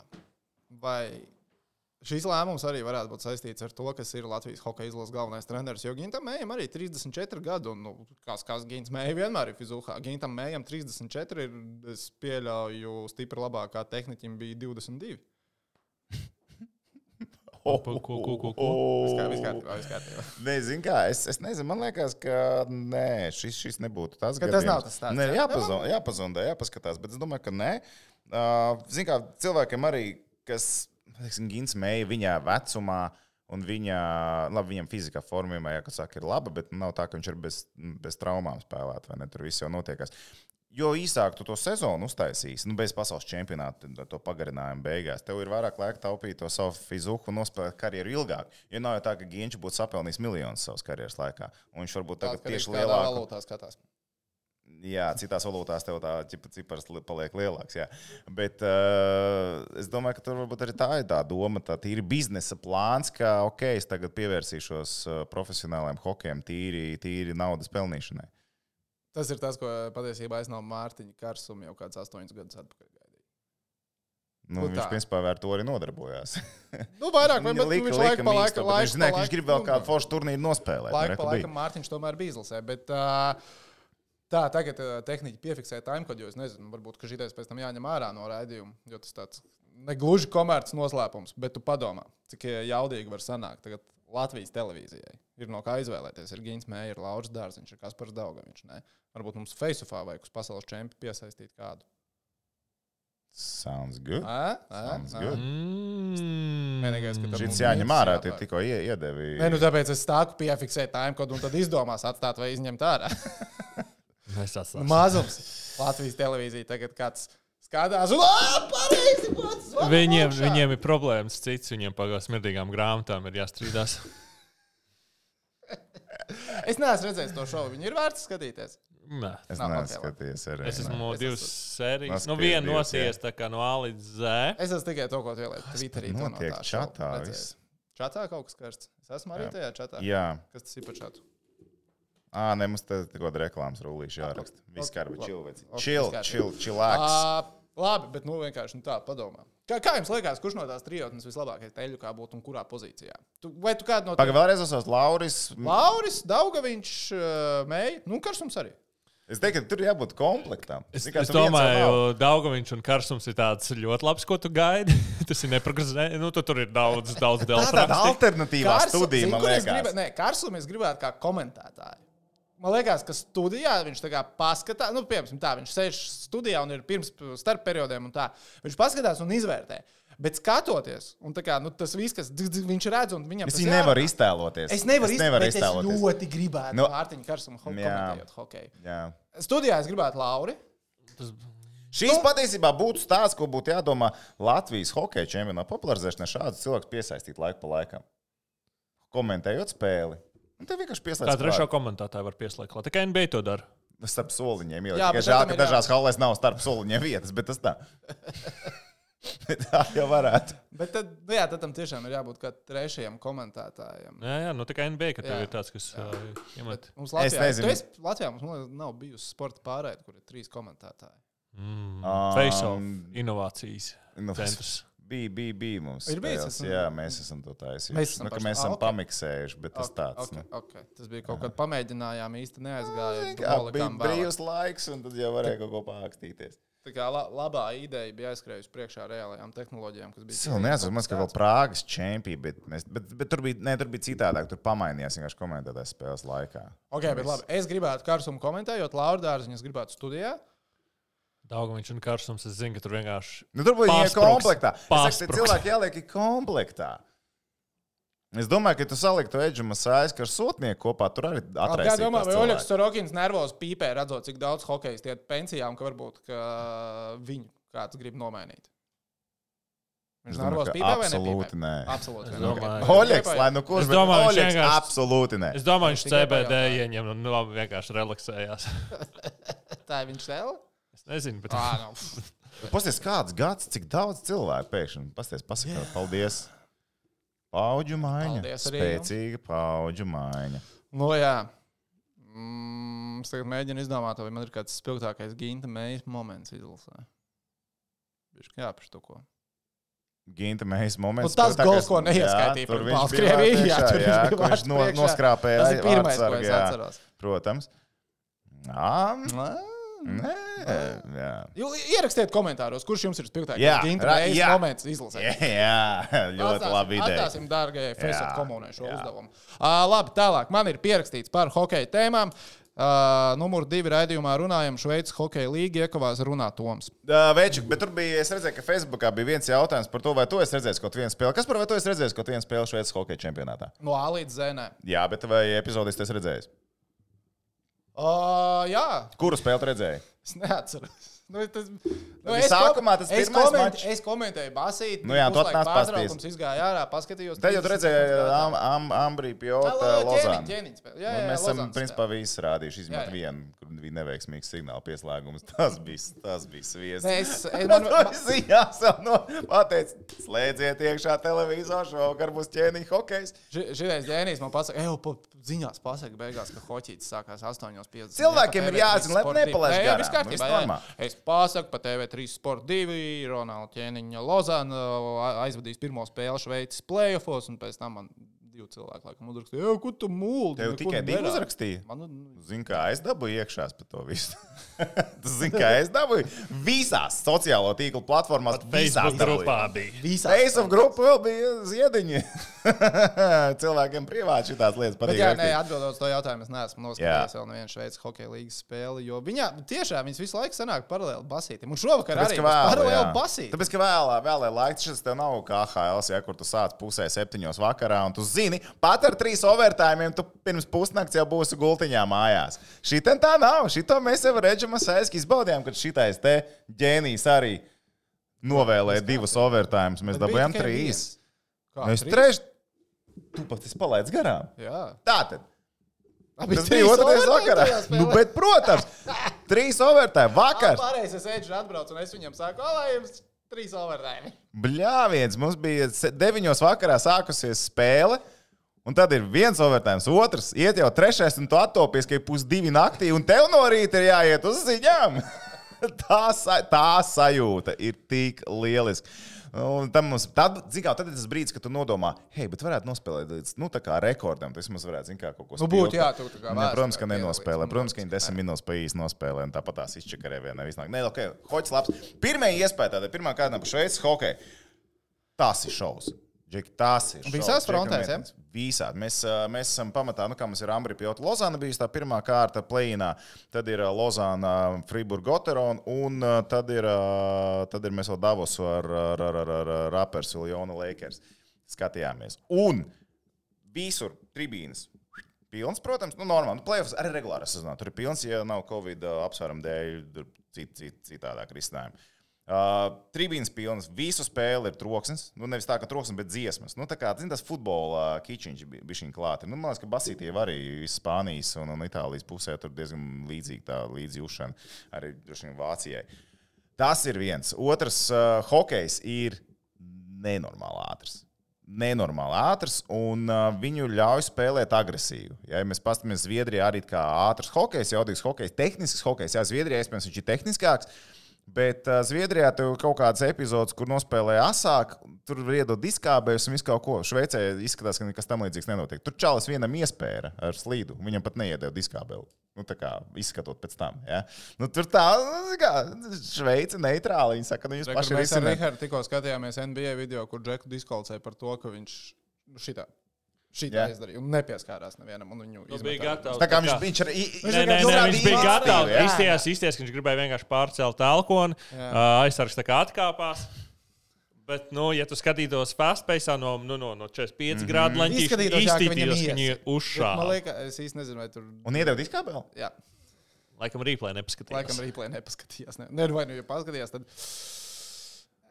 vai šis lēmums arī varētu būt saistīts ar to, kas ir Latvijas hokeja izlases galvenais treneris? Jo Gintam Mējam arī 34 gadi, un nu, kāds, kāds Gins Mēja vienmēr ir fizūhā. Gintam Mējam 34 ir, es pieļauju, stipri labākā tehniķim bija 22. Ko, ko, ko, ko, ko? Viss kā- kārtībā, viss kārtībā. Nē, zinu, kā es, es nezinu. Man liekas, ka nē, šis, šis nebūtu tas. Tas gadījums. nav tas stāsts, Nē, jā? jāpazon, jāpazonda, jāpaskatās. Bet es domāju, ka nē. Uh, Zinu, kā cilvēkiem arī, kas, teiksim, Gins Meija viņā vecumā. Un viņa, labi, viņam fizikā formā, ja kas saka, ir laba, bet nav tā, ka viņš ir bez, bez traumām spēlēt, vai ne? Tur viss jau notiekās. Jo īsāk tu to sezonu uztaisīsi, nu, bez pasaules čempionāta, tad to pagarinājumu beigās, tev ir vairāk laika taupīt to savu fiziku un nospēlēt karjeru ilgāk. Jo nav jau tā, ka Ginčs būtu sapelnījis miljonus savas karjeras laikā. Un viņš varbūt tagad ka tieši kādā lielāku. valūtā skatās. Jā, citās valūtās tev tā cipars li- paliek lielāks. Jā. Bet uh, es domāju, ka tur varbūt arī tā ir tā doma, tā ir biznesa plāns, ka ok, es tagad pievērsīšos uh, profesionālajiem hokejem, tīri, tīri naudas pelnīšanai. Tas ir tas, ko patiesībā es no Mārtiņa Karsuma jau kādus astoņus gadus atpakaļ gaidīju. Nu, Nu viņš tā. principā ar to arī nodarbojās. Nu, vairāk vai mazāk viņš laika pa mīksto, laika, Viņš zināja, ka viņš grib vēl nu, kādu foršu turnīru nospēlēt. Laika pa laikam Mārtiņš tomēr bija izlasē. Bet, uh, tā, tagad uh, tehniķi piefiksēja timekodu, jo es nezinu, varbūt šitais pēc tam jāņem ārā no raidījuma. Jo tas tāds negluži komerces noslēpums, bet tu padomā, cik jaudīgi var sanākt. Tagad Latvijas televīzijai ir no kā izvēlēties. Ir Gins Mēja, ir Lauris Dārziņš, ir Kaspars Daugaviņš. Ne? Varbūt mums Faceofā vajag uz pasaules čempionu piesaistīt kādu. Sounds good. Ā? Ā? Sounds Ā? good. Mm. Vienīgais, ka mums jāņem ārā, jāpērk. tikko ie- iedevi. Nē, nu tāpēc es stāstu piefiksēt timekodu un tad izdomās atstāt vai izņemt ārā. Mazums. Latvijas televīzija tagad kāds skatās, un pareizi pats! Viņiem, augšā!" viņiem ir problēmas cits, viņiem pagās smirdīgām grāmatām ir jāstrīdās. Es neesmu redzējis to šovu. Viņu ir vērts skatīties. Nē. Es Nav neesmu skatījies arī. Es esmu nē. no divas sērijas. Nu, viena nosies tā kā no A līdz Z. Es esmu tikai to, ko tu ieliec Twitterī. to no Notiek šova čatā. Čatā kaut kas karsts. Es esmu arī Jā. tajā čatā. Jā, Kas tas ir pa čatu? Ā, ne, mums te kaut kāda reklāmas rullīša jāraksta. Chill, viss kārtībā. chill, chillax. Ā, Labi, bet nu vienkārši nu, tā padomā. Kā, kā jums liekas, kurš no tās trijotnes vislabākais teļu kā būtu un kurā pozīcijā? Tu, vai tu kādu no Pagaid, vēlreiz uzsākt Lauris. Lauris, Daugaviņš, Mēja, nu Karsums arī. Es teiktu, ka tur jābūt komplektam. Es, es nav. domāju, Daugaviņš un Karsums ir tāds ļoti labs, ko tu gaidi. Tas ir neprognozējams. Nu, tu tur ir daudz, daudz Tā ir tāda alternatīvā studija, zini, man es liekas. gribētu- Nē, Karsum es gribētu kā komentētāju. Man liekas, ka studijā viņš tā kā paskatās, nu, piemēram, tā, viņš sēž studijā un ir pirms starp periodiem un tā. Viņš paskatās un izvērtē. Bet skatoties, un tā kā, nu, tas viss, kas dz- dz- viņš redz, un viņam Es tas viņu jārunā. nevaru iztēloties. Es nevaru, es nevaru iztēloties. Es ļoti gribētu Nu, no Mārtiņa Karsuma ho komentējot hokeju. Jā. Studijā es gribētu Lauri. Šīs Nu- patiesībā būtu stāsts, ko būtu jādomā Latvijas hokeja čempionāta popularizēšanai šādus cilvēkus piesaistīt laiku pa laikam. Komentējot spēli. Un te vienkārši Kā pieslēdz trešo komentātāju var pieslēgt. Tikai NBA to dara. starp soliņiem. Tikai bet žēl, ka ir dažās halēs nav starp soliņiem vietas, bet tas tā. tā jau varētu. Bet tad, nu, jā, tad tam tiešām ir jābūt kā trešajam komentētājam. Jā, jā, nu tikai NBA, ka tev Jā. ir tāds, kas uh, iemet. Mums Latvijā, nezinu. tu esi- Latvijā mums liekas, nav bijusi sporta pārēde, kur ir trīs komentētāji. Mm, Um, Face-off, inovācijas Nu, centrs. Bija, bija, bija mums. Ir bijis, esam- Jā, mēs esam to taisījuši. Mēs esam nu, paši- mēs esam Ah, ok. pamiksējuši, bet tas Ok, tāds. ok, nu. ok. Tas bija kaut kad pamēģinājām, īsti neaizgāja. Jā, bija nolikām vēlāk. brīvs laiks, un tad jau varēja kaut ko pārakstīties. Tā kā la, labā ideja bija aizskrējusi priekšā reālajām tehnoloģijām, kas bija. Es vēl neatceros, ka vēl Prāgas čempions, bet, mēs, bet, bet tur, bija, ne, tur bija citādāk. Tur pamainījās vienkārši komentētājs spēles laikā. Ok, bet labi. Es gribētu karsumu komentējot, Laura Dārziņa, es gribētu studijā. Daudzpusīgais un karstums. Es zinu, ka tur vienkārši. Nu, tur bija Pārspruks. komplektā. Ka cilvēki jāliek ir komplektā. Es domāju, ka tu saliktu Edžu Masājas ar sotnieku kopā, tur arī Kā atraisītu. domā, tos vai Oļegs. Sorokins nervos pīpē, redzot, cik daudz hokeja iet pensijā un ka varbūt ka viņu kāds grib nomainīt? Viņš domāju, nervos ka pīpē vai absolūti nepīpē? nē. Absolūti. Nē. domāju- Ok. Oļegs, lai nu kurš domāju, viņš vienkārši- absolūti nē. Es domāju, viņš CBD ieņem un nu, labi, vienkārši relaksējās. Tā ir viņš vēl? Nezinu, bet Ā, nu. Pasties, kāds gads, cik daudz cilvēku pēkšņi pasties, pasakāt, paldies. Paudžu maiņa. Paldies arī jums. Spēcīga paudžu maiņa. Nu, jā. Mm, es tagad mēģinu izdomāt, vai man ir kāds spilgtākais ginta mējas moments izlasē. Viņš kā jāpaštuko. Ginta mēs moments. Nu, tas gols, ko neieskaitīja Jā, viņš Baltkrieviju, jā, tur priekšā, viņš jā, bija viņš no, noskrāpēja Tas ir pirmais, ko es jā, atceros. Protams. Jā, Nē. jā. Jū- Ierakstiet komentāros, kurš jums ir spilgtākais Jā, mējas jā. moments izlasē. Jā, ļoti labi ideja. Atstāsim, dārgie, Facebook komunai šo jā. uzdevumu. Uh, labi, tālāk. Man ir pierakstīts par hokeja tēmām. Uh, numur divi raidījumā runājam. Šveices hokeja līga iekavās runā Toms. Uh, Večuk, bet tur bija, es redzēju, ka Facebookā bija viens jautājums par to, vai tu esi redzējis kaut vienu spēli. Kas par vai tu esi redzējis kaut vienu spēli Šveices hokeja čempionātā? No A līdz Z. Jā, bet vai epizodis tas redzējis? Uh, jā, Kuru spēli redzēji? es neatceros. Nu, tas, nu, Tad sākumā tas es, pirmais koment, mačs. es komentēju Basīti. Nu jā, tu atnāc pasties. Mums izgāja ārā, paskatījos. Tad jau tur 30 redzēja sekundes Am. Am, Ambrī, Pjota, Lozāna. ķēniņ, ķēniņ. Jā, jā, mēs esam principā visu rādījuši, Jā, izņemot jā. vienu, kur bija neveiksmīgs signāla pieslēgums. Tas bija, tas bija sviests. Nē, es- es- man- Ziņās jau no, pateic, slēdziet iekšā televizoru, šovakar būs ķēniņa hokejs. Ži- Šitais ģēnijs man pasaka, ej, pa ziņās pasaka beigās, ka hoķītis sākās 8.50. Cilvēkiem ir jāzina, lai nepalaist Jā, garām. Pasaku pa TV3 Sport 2, Ronalda ķēniņa Lozana aizvadīs pirmo spēli Šveices playoffs, un pēc tam man divi cilvēki laikam uzrakstīja, ko tu mūli? Tev tikai divi uzrakstīja. Man, nu, Zini, kā es dabūju iekšā par to visu. Tas zini, kā es dabūju visās sociālo tīklu platformās. Visās grupā bija. visās. Facebook grupa vēl bija ziediņi. Cilvēkiem privāti šīs lietas Bet, patīk. jā, rakstīt. nē, atbildot uz to jautājumu, es neesmu noskatījies vēl nevienu Šveices hokeja līnijas spēli. Jo viņā tiešām viņas visu laiku sanāk paralēli basītam. Un šovakar Tāpēc, arī ka vēl, paralēli jā. basītam. Tāpēc, ka vēlā, vēlā laiks šis tev nav kā HL, ja, kur tu sāc pusē septiņos vakarā, un tu zini, pat ar trīs overtājumiem tu pirms pusnakts jau būsi gultiņā mājās. Šī ten tā nav. Šito mēs jau redzam, sēski izbaudījām, kad šitais te ģēnijs arī novēlēja divus overtājumus. Mēs dabūjām trīs. Kā, Mēs trīs? trešais. Tu pat esi palaidis garām. Jā. Tātad. Abi Tas bija otrais vakarā. Nu, bet, protams, trīs overtājumi vakar. Pārējais es eju, atbraucu, un es viņam saku, lai jums trīs overtime. Bļāviens, mums bija deviņos vakarā sākusies spēle. Un tad ir viens overtājums, otrs, iet jau trešais, un tu attopies, ka ir pusdivi naktī, un tev no rīta ir jāiet uz ziņām. tā, sa tā sajūta ir tik lieliska. Un tam mums, tad, kā, tad ir tas brīdis, kad tu nodomā, hei, bet varētu nospēlēt līdz nu, rekordam. Tas mums varētu, zin kā, kaut ko Nu, būtu, jā, tu kā Ne, protams, ka nenospēlē. Protams, ka viņi desmit minūtes pa īsi nospēlē, un tāpat tās izčakarē vienā visnāk. Nē, ok, hoķis labs. Pirmā iespēja tāda, pirmā kārta par Šveices hokeju. Tas ir šovs. Džeki, tas ir. Visās frontēs, ja? metens. Visādi. Mēs, mēs esam pamatā, nu, kā mums ir Ambri Pjota Lozāna bijusi tā pirmā kārta plēnā, tad ir Lozāna, Friburg, Goteron, un tad ir, tad ir mēs vēl Davosu ar, ar, ar, ar, ar Rappers, Viljona Lakers. Skatījāmies. Un visur tribīnas. Pilns, protams, nu, normāli. Nu, Playoffs arī regulāri sezonā. Tur ir pilns, ja nav Covid apsvērumu dēļ, cit, cit, citādāk risinājumi. Uh, Tribīnas pilnas, visu spēli ir troksnis. Nu, nevis tā, ka troksnis, bet dziesmas. Nu, tā kā zin, tas futbola kičiņš bija viņa klāta. Nu, man liekas, ka Basītie arī Spānijas un, un Itālijas pusē tur diezgan līdzīga tā līdzjūšana arī vien Vācijai. Tas ir viens. Otrs, uh, hokejs ir nenormāli ātrs. Nenormāli ātrs, un uh, viņu ļauj spēlēt agresīvi. Ja mēs paskatāmies, Zviedrijā arī kā ātrs hokejs, jaudīgs hokejs, tehnisks hokejs. Jā, Zviedrijā iespējams viņš ir tehniskāks. Bet uh, Zviedrijā ir kaut kāds epizodes, kur nospēlēja asāk, tur iedod diskābējus un visu kaut ko. Šveicē izskatās, ka nekas tam līdzīgs nenotiek. Tur čalis vienam iespēja ar slīdu, viņam pat neiedēja diskābeli. Nu, tā kā izskatot pēc tam. Ja? Nu, tur tā, nu, kā Šveice neitrāli. Viņi saka, ka nu, jūs Re, paši kur Mēs ar. Rihardu tikko skatījāmies NBA video, kur Džeku diskvalificēja par to, ka viņš nu, šitā, šitā Jā. izdarīja un nepieskārās nevienam. Un viņu Nu, izmetā. bija gatavs. Tā kā viņš, viņš ir. Nē, nē, nē, viņš bija gatavs. Izties, izties, ka viņš gribēja vienkārši pārcelt elkonu. Uh, aizsargs tā kā atkāpās. Bet, nu, ja tu skatītos fastpace no, nu, no, no 45 mm -hmm. grādu leņķa, viņam izskatītos, ka viņi Bet Man uzšāva. liekas, es īsti nezinu, vai tur. Un iedod diskābeli? Jā, Laikam replay nepaskatījās. laikam replay nepaskatījās. Ne, ne vai nu jau paskatījās, tad.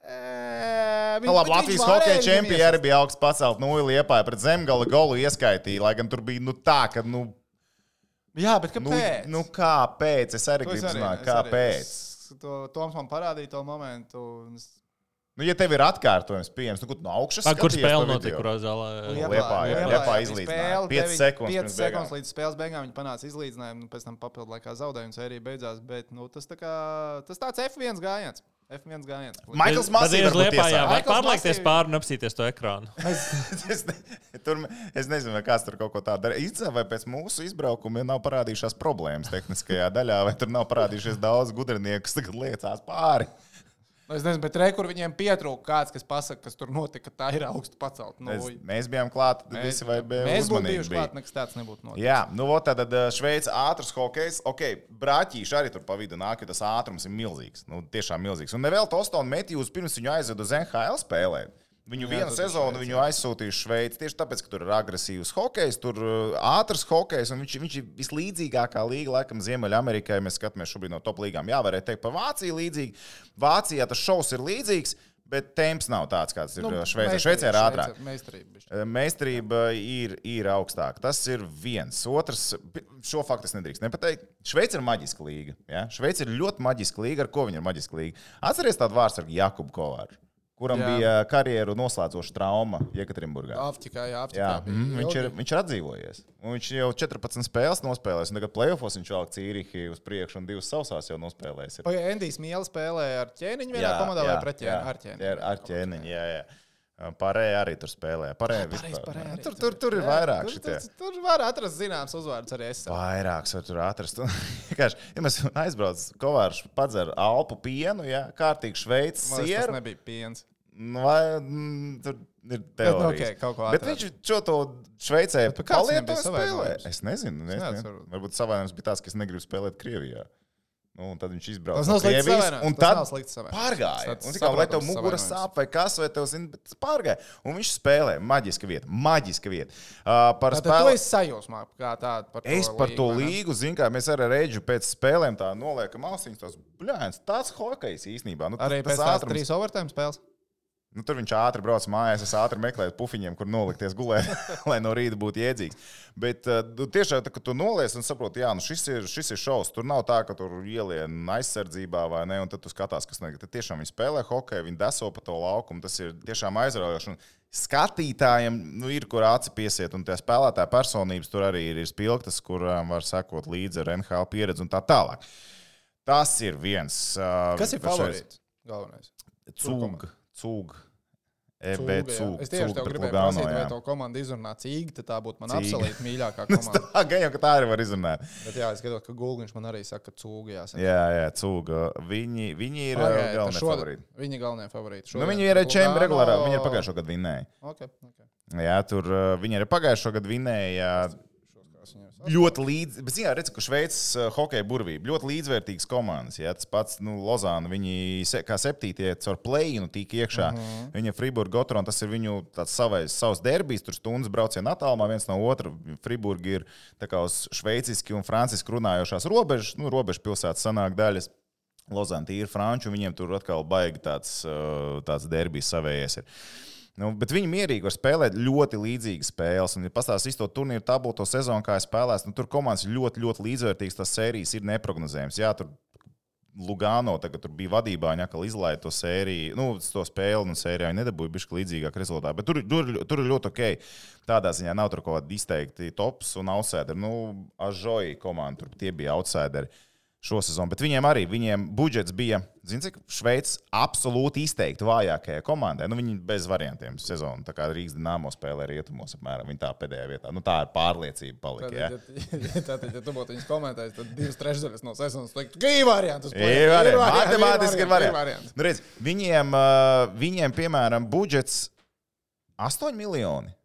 E, Nu, labi, Latvijas hokeja čempioni arī bija augsts pacelt nulli liepā pret zemgala golu ieskaitīja, lai gan tur bija nu, tā, ka, nu, Jā, bet nu, kāpēc? nu kāpēc? Es arī gribu arī zināt, arī- kāpēc. es- To Toms man parādīja to momentu. es- Nu, ja tev ir atkārtojums pieejams, nu, kur no augšas Tā, kur spēle notika, kurā zālē? Liepā, Liepā, jā, Liepā izlīdzināja. Piecas sekundes 5 pirms sekundes līdz spēles beigām viņi panāca izlīdzinājumu, un pēc tam papildu laikā zaudēja un sērija beidzās. Bet nu, tas, tā kā, tas tāds F1 gājiens. F1 gājiens. Maikls Masīvs Mazliet varbūt liepā, jā, tiesā. vai pārliekties pāri un apsīties to ekrānu. es, ne, tur, es nezinu, vai kāds tur kaut ko tādu dara. Izcēlē, vai pēc mūsu izbraukuma nav parādījušās problēmas tehniskajā daļā, vai tur nav parādījušies daudz gudrnieku, kas tagad liecās pāri. Nu, Es nezinu, bet re, kur viņiem pietrūka kāds, kas pasaka, kas tur notika, tā ir augstu pacelt. Nu, Es, mēs bijām klāti, visi vai bija mēs būtu bijuši klāt, nekas tāds nebūtu noticis. Jā, nu, vot tad Šveice ātrs hokejs. Ok, brāķīši arī tur pa vidu nāk, jo tas ātrums ir milzīgs. Nu, tiešām milzīgs. Un nevēl Tostonu Metjūs pirms viņu aizved uz NHL spēlēt. Viņu Jā, vienu sezonu Šveici, viņu aizsūtīja uz Šveici tieši tāpēc, ka tur ir agresīvs hokejs, tur uh, ātrs hokejs, un viņš, viņš ir vislīdzīgākā līga, laikam, Ziemeļamerikā. Ja mēs skatāmies šobrīd no top līgām, jā, varētu teikt par Vāciju līdzīgi. Vācijā tas šovs ir līdzīgs, bet temps nav tāds, kāds ir nu, Šveicē. Šveicē ir ātrāk. Meistarība. Eh, Meistarība ir, ir augstāka. Tas ir viens. Otrs, šo faktu es nedrīkst nepateikt. Šveice ir maģiska līga. Ja? Šveice ir ļoti maģiska līga. Ar ko viņa ir maģiska līga? Atcerieties tādu vārdu ar Jakubu Kovāru, kuram Jā. jā. bija karjeru noslēdzoša trauma Jekaterinburgā. Āfrikā, jā, Āfrikā. Jā, mm, viņš, ir, viņš ir atdzīvojies. Un viņš jau 14 spēles nospēlējis. un Tagad plēsofos viņš vēl cīrihi uz priekšu un divas sausās jau nospēlējis. Pagaid, Endijs Miela spēlēja ar ķēniņu vienā komandā vai pret ķēniņu? Ar ķēniņu. Jā, ar ķēniņu. Jā, jā. Pārējie arī tur spēlē. Pārējie Pareizi, vispār. pareizi arī Tur, tur, tur ir vairāk Tur, tur, tur var atrast zināms uzvārds arī es. Vairāks var tur atrast. Ja mēs aizbraucam, Kovārs padzer alpu pienu, ja kārtīgi šveicis liekas, tas sieru. nebija piens. nu, Vai, mm, tur ir nu, teorija. ok, kaut ko Bet viņš šo to Šveicē palietoja spēlē. Es nezinu. Es nezinu. varbūt? Varbūt savainojums bija tas, ka es negribu spēlēt Krievijā. Nu, un tad viņš izbrauca Tas nav Krievijas, savainojums, un tas tad pārgāja. Tas Un, kā, vai tev mugura sāp vai kas, vai tev zina, bet tas pārgāja. Un viņš spēlē. Maģiska vieta. Maģiska vieta. Uh, par Tātad tu spēli. esi sajūsmā kā tāda par to Es par to ne? līgu, zinu, kā mēs ar Reģu pēc spēlēm tā noliekam austiņas. Tas bļāns, tāds hokejs īstenībā. Nu, tas, Arī tas pēc tās ātrums- trīs overtime spēles. Nu, tur viņš ātri brauc mājās, es ātri meklēju pufiņiem, kur nolikties gulēt, lai no rīta būtu jēdzīgs. Bet uh, tu tiešām, kad tu noliec un saproti, jā, nu šis ir, šis ir šovs. Tur nav tā, ka tur ielien aizsardzībā vai ne, un tad tu skatās, kas notiek. Tad tiešām viņi spēlē hokeju, viņi deso pa to laukumu. Tas ir tiešām aizraujoši. Un Skatītājiem nu, ir, kur aci piesiet, un tie spēlētāji personības tur arī ir, ir spilgtas, kurām var sekot līdzi ar NHL pieredzi un tā tālāk. Tas ir viens. Uh, Kas ir favorīts? Galvenais. Cūg, cūg. EB Cūga. Es tieši tev gribēju prasīt, vai to komandu izrunā cīņa, tad tā būtu mana Cīga. absolūti mīļākā komanda. Tā gan jau ka tā arī var izrunāt. Bet jā, es skatos, ka Gulbiņš man arī saka, ka cūga jāsaka. Jā, jā, cūga. Viņi, viņi ir Pagaidiet, galvenie šodien- favorīti. Viņi galvenie favorīti. Nu, Šodien viņi ir čempioni regulārā. Viņi ir pagājušo gadu vinnēji. Okay, okay. Jā, tur viņi arī pagājušo gadu vinnēja. Ļoti līdzīgs, bet, zinām, redz, ka Šveices uh, hokeja burvība ļoti līdzvērtīgas komandas. Jā, tas pats, nu, Lozāna, viņi se, kā septītie caur plēnu tika iekšā. Mhm. -huh. Viņa Friburga, Gotron, tas ir viņu savais, savs derbijs, tur stundas brauciena attālumā viens no otra. Friburga ir uz šveiciski un franciski runājošās robežas, nu, robežu pilsētas sanāk daļas. Lozāna ir franču, viņiem tur atkal baigi tāds, uh, tāds derbijs savējies. Ir. Nu, bet viņi mierīgi var spēlēt ļoti līdzīgas spēles. Un, ja pastāstīs to turnīru tabulu, to sezonu, kā es spēlēju, nu, tur komandas ir ļoti, ļoti līdzvērtīgas. Tas sērijas ir neparedzējams. Jā, tur Lugano tagad bija vadībā, viņa atkal izlaiž to sēriju, nu, to spēli, un sērijā viņi nedabūja bišķi līdzīgāk rezultātu. Bet tur, tur, tur ir ļoti ok. Tādā ziņā nav tur kaut kādi izteikti tops un outsideri. Nu, Ažoji komanda, tur tie bija outsideri šo sezonu. Bet viņiem arī viņiem budžets bija, zini, cik Šveicis absolūti izteikti vājākajai komandai. Nu, viņi bez variantiem sezonu. Tā kā Rīgas dīnāmo spēlē rietumos, apmēram viņa tā pēdējā vietā. Nu, tā ir pārliecība palika. Ja? Tātad, ja, ja tu būtu viņus komentējis, tad divas trešdaļas no sezonas teiktu, ka ir variants. Ir variants. Matemātiski ir variants. Nu, redz, viņiem, uh, viņiem, piemēram, budžets 8 miljoni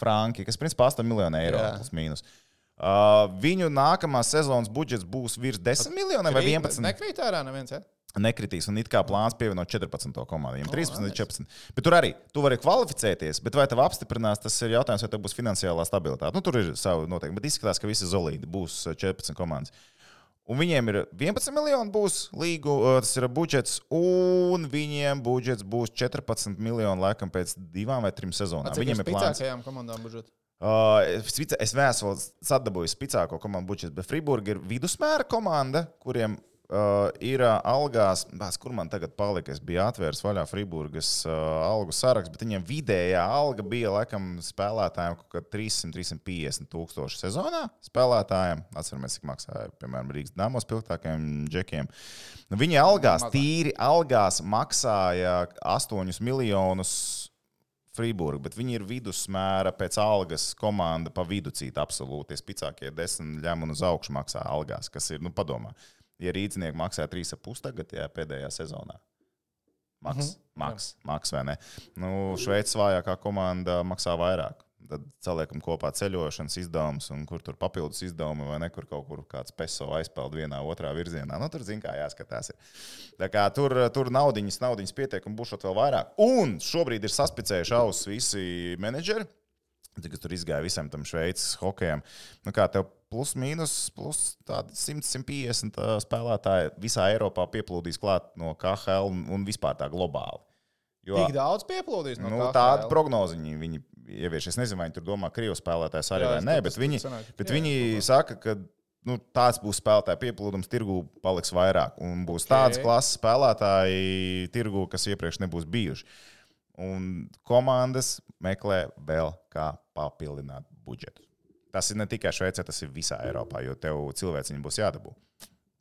franki, kas principā 8 miljoni eiro plus mīnus. Uh, viņu nākamās sezonas budžets būs virs 10 miljoniem vai 11. Nekrīt ārā neviens, ja? nekritīs. Un it kā plāns pievienot 14. komandai. Viņam O, 13 līdz nice. 14. Bet tur arī tu vari kvalificēties, bet vai tev apstiprinās, tas ir jautājums, vai tev būs finansiālā stabilitāte. Nu, tur ir savi noteikumi, bet izskatās, ka visi zolīdi būs 14 komandas. Un viņiem ir 11 miljoni būs līgu, uh, tas ir budžets, un viņiem budžets būs 14 miljoni laikam pēc divām vai trim sezonām. Viņiem ir plāns. komandām budžets? Uh, es vēsuli sadabūju spēcīgāko komandu budžetu, bet Friburga ir vidusmēra komanda, kuriem uh, ir uh, algās, bās, kur man tagad palika. Es biju atvērs vaļā Friburgas uh, algu sarakstu, bet viņiem vidējā alga bija laikam spēlētājiem kaut kā 300-350 tūkstoši sezonā. Spēlētājiem, atceramies, cik maksāja, piemēram, Rīgas dāmas spilgtākajiem džekiem. Nu, viņi algās, tīri algās maksāja 8 miljonus Friburga, bet viņi ir vidusmēra pēc algas komanda pa vidu cita absolūti. Spēcīgākie desmit ņem un uz augšu maksā algās, kas ir, nu, padomā. Ja rīznieki maksā 3,5 tagad, jā, pēdējā sezonā. Maks, Mhm. maks, maks vai ne? Nu, Šveices vājākā komanda maksā vairāk. Tad saliekam kopā ceļošanas izdevumus, un kur tur papildus izdevumi, vai ne, kur kaut kur kāds peso aizpeld vienā, otrā virzienā. Nu, tur, zināmā mērā, jāskatās. Ir. Tā kā tur, tur naudiņas, naudiņas pietiek, un būs vēl vairāk. Un šobrīd ir saspicējuši ausis visi menedžeri, kas tur izgāja visam tam šveices hokejam. Nu, kā tev plus mīnus plus 100-150 spēlētāji visā Eiropā pieplūdīs klāt no KHL un vispār tā globāli. Jo, Tik daudz pieplūdīs no nu, tāda prognoziņa viņi ievieš. Es nezinu, vai viņi tur domā, ka Krievijas spēlētājs arī Jā, vai nē, bet viņi, bet jā, viņi jā. saka, ka nu, tāds būs spēlētāju pieplūdums, tirgu paliks vairāk. Un būs okay. tāds klases spēlētāji tirgu, kas iepriekš nebūs bijuši. Un komandas meklē vēl kā papildināt budžetu. Tas ir ne tikai Šveicē, tas ir visā Eiropā, jo tev cilvēciņi būs jādabū.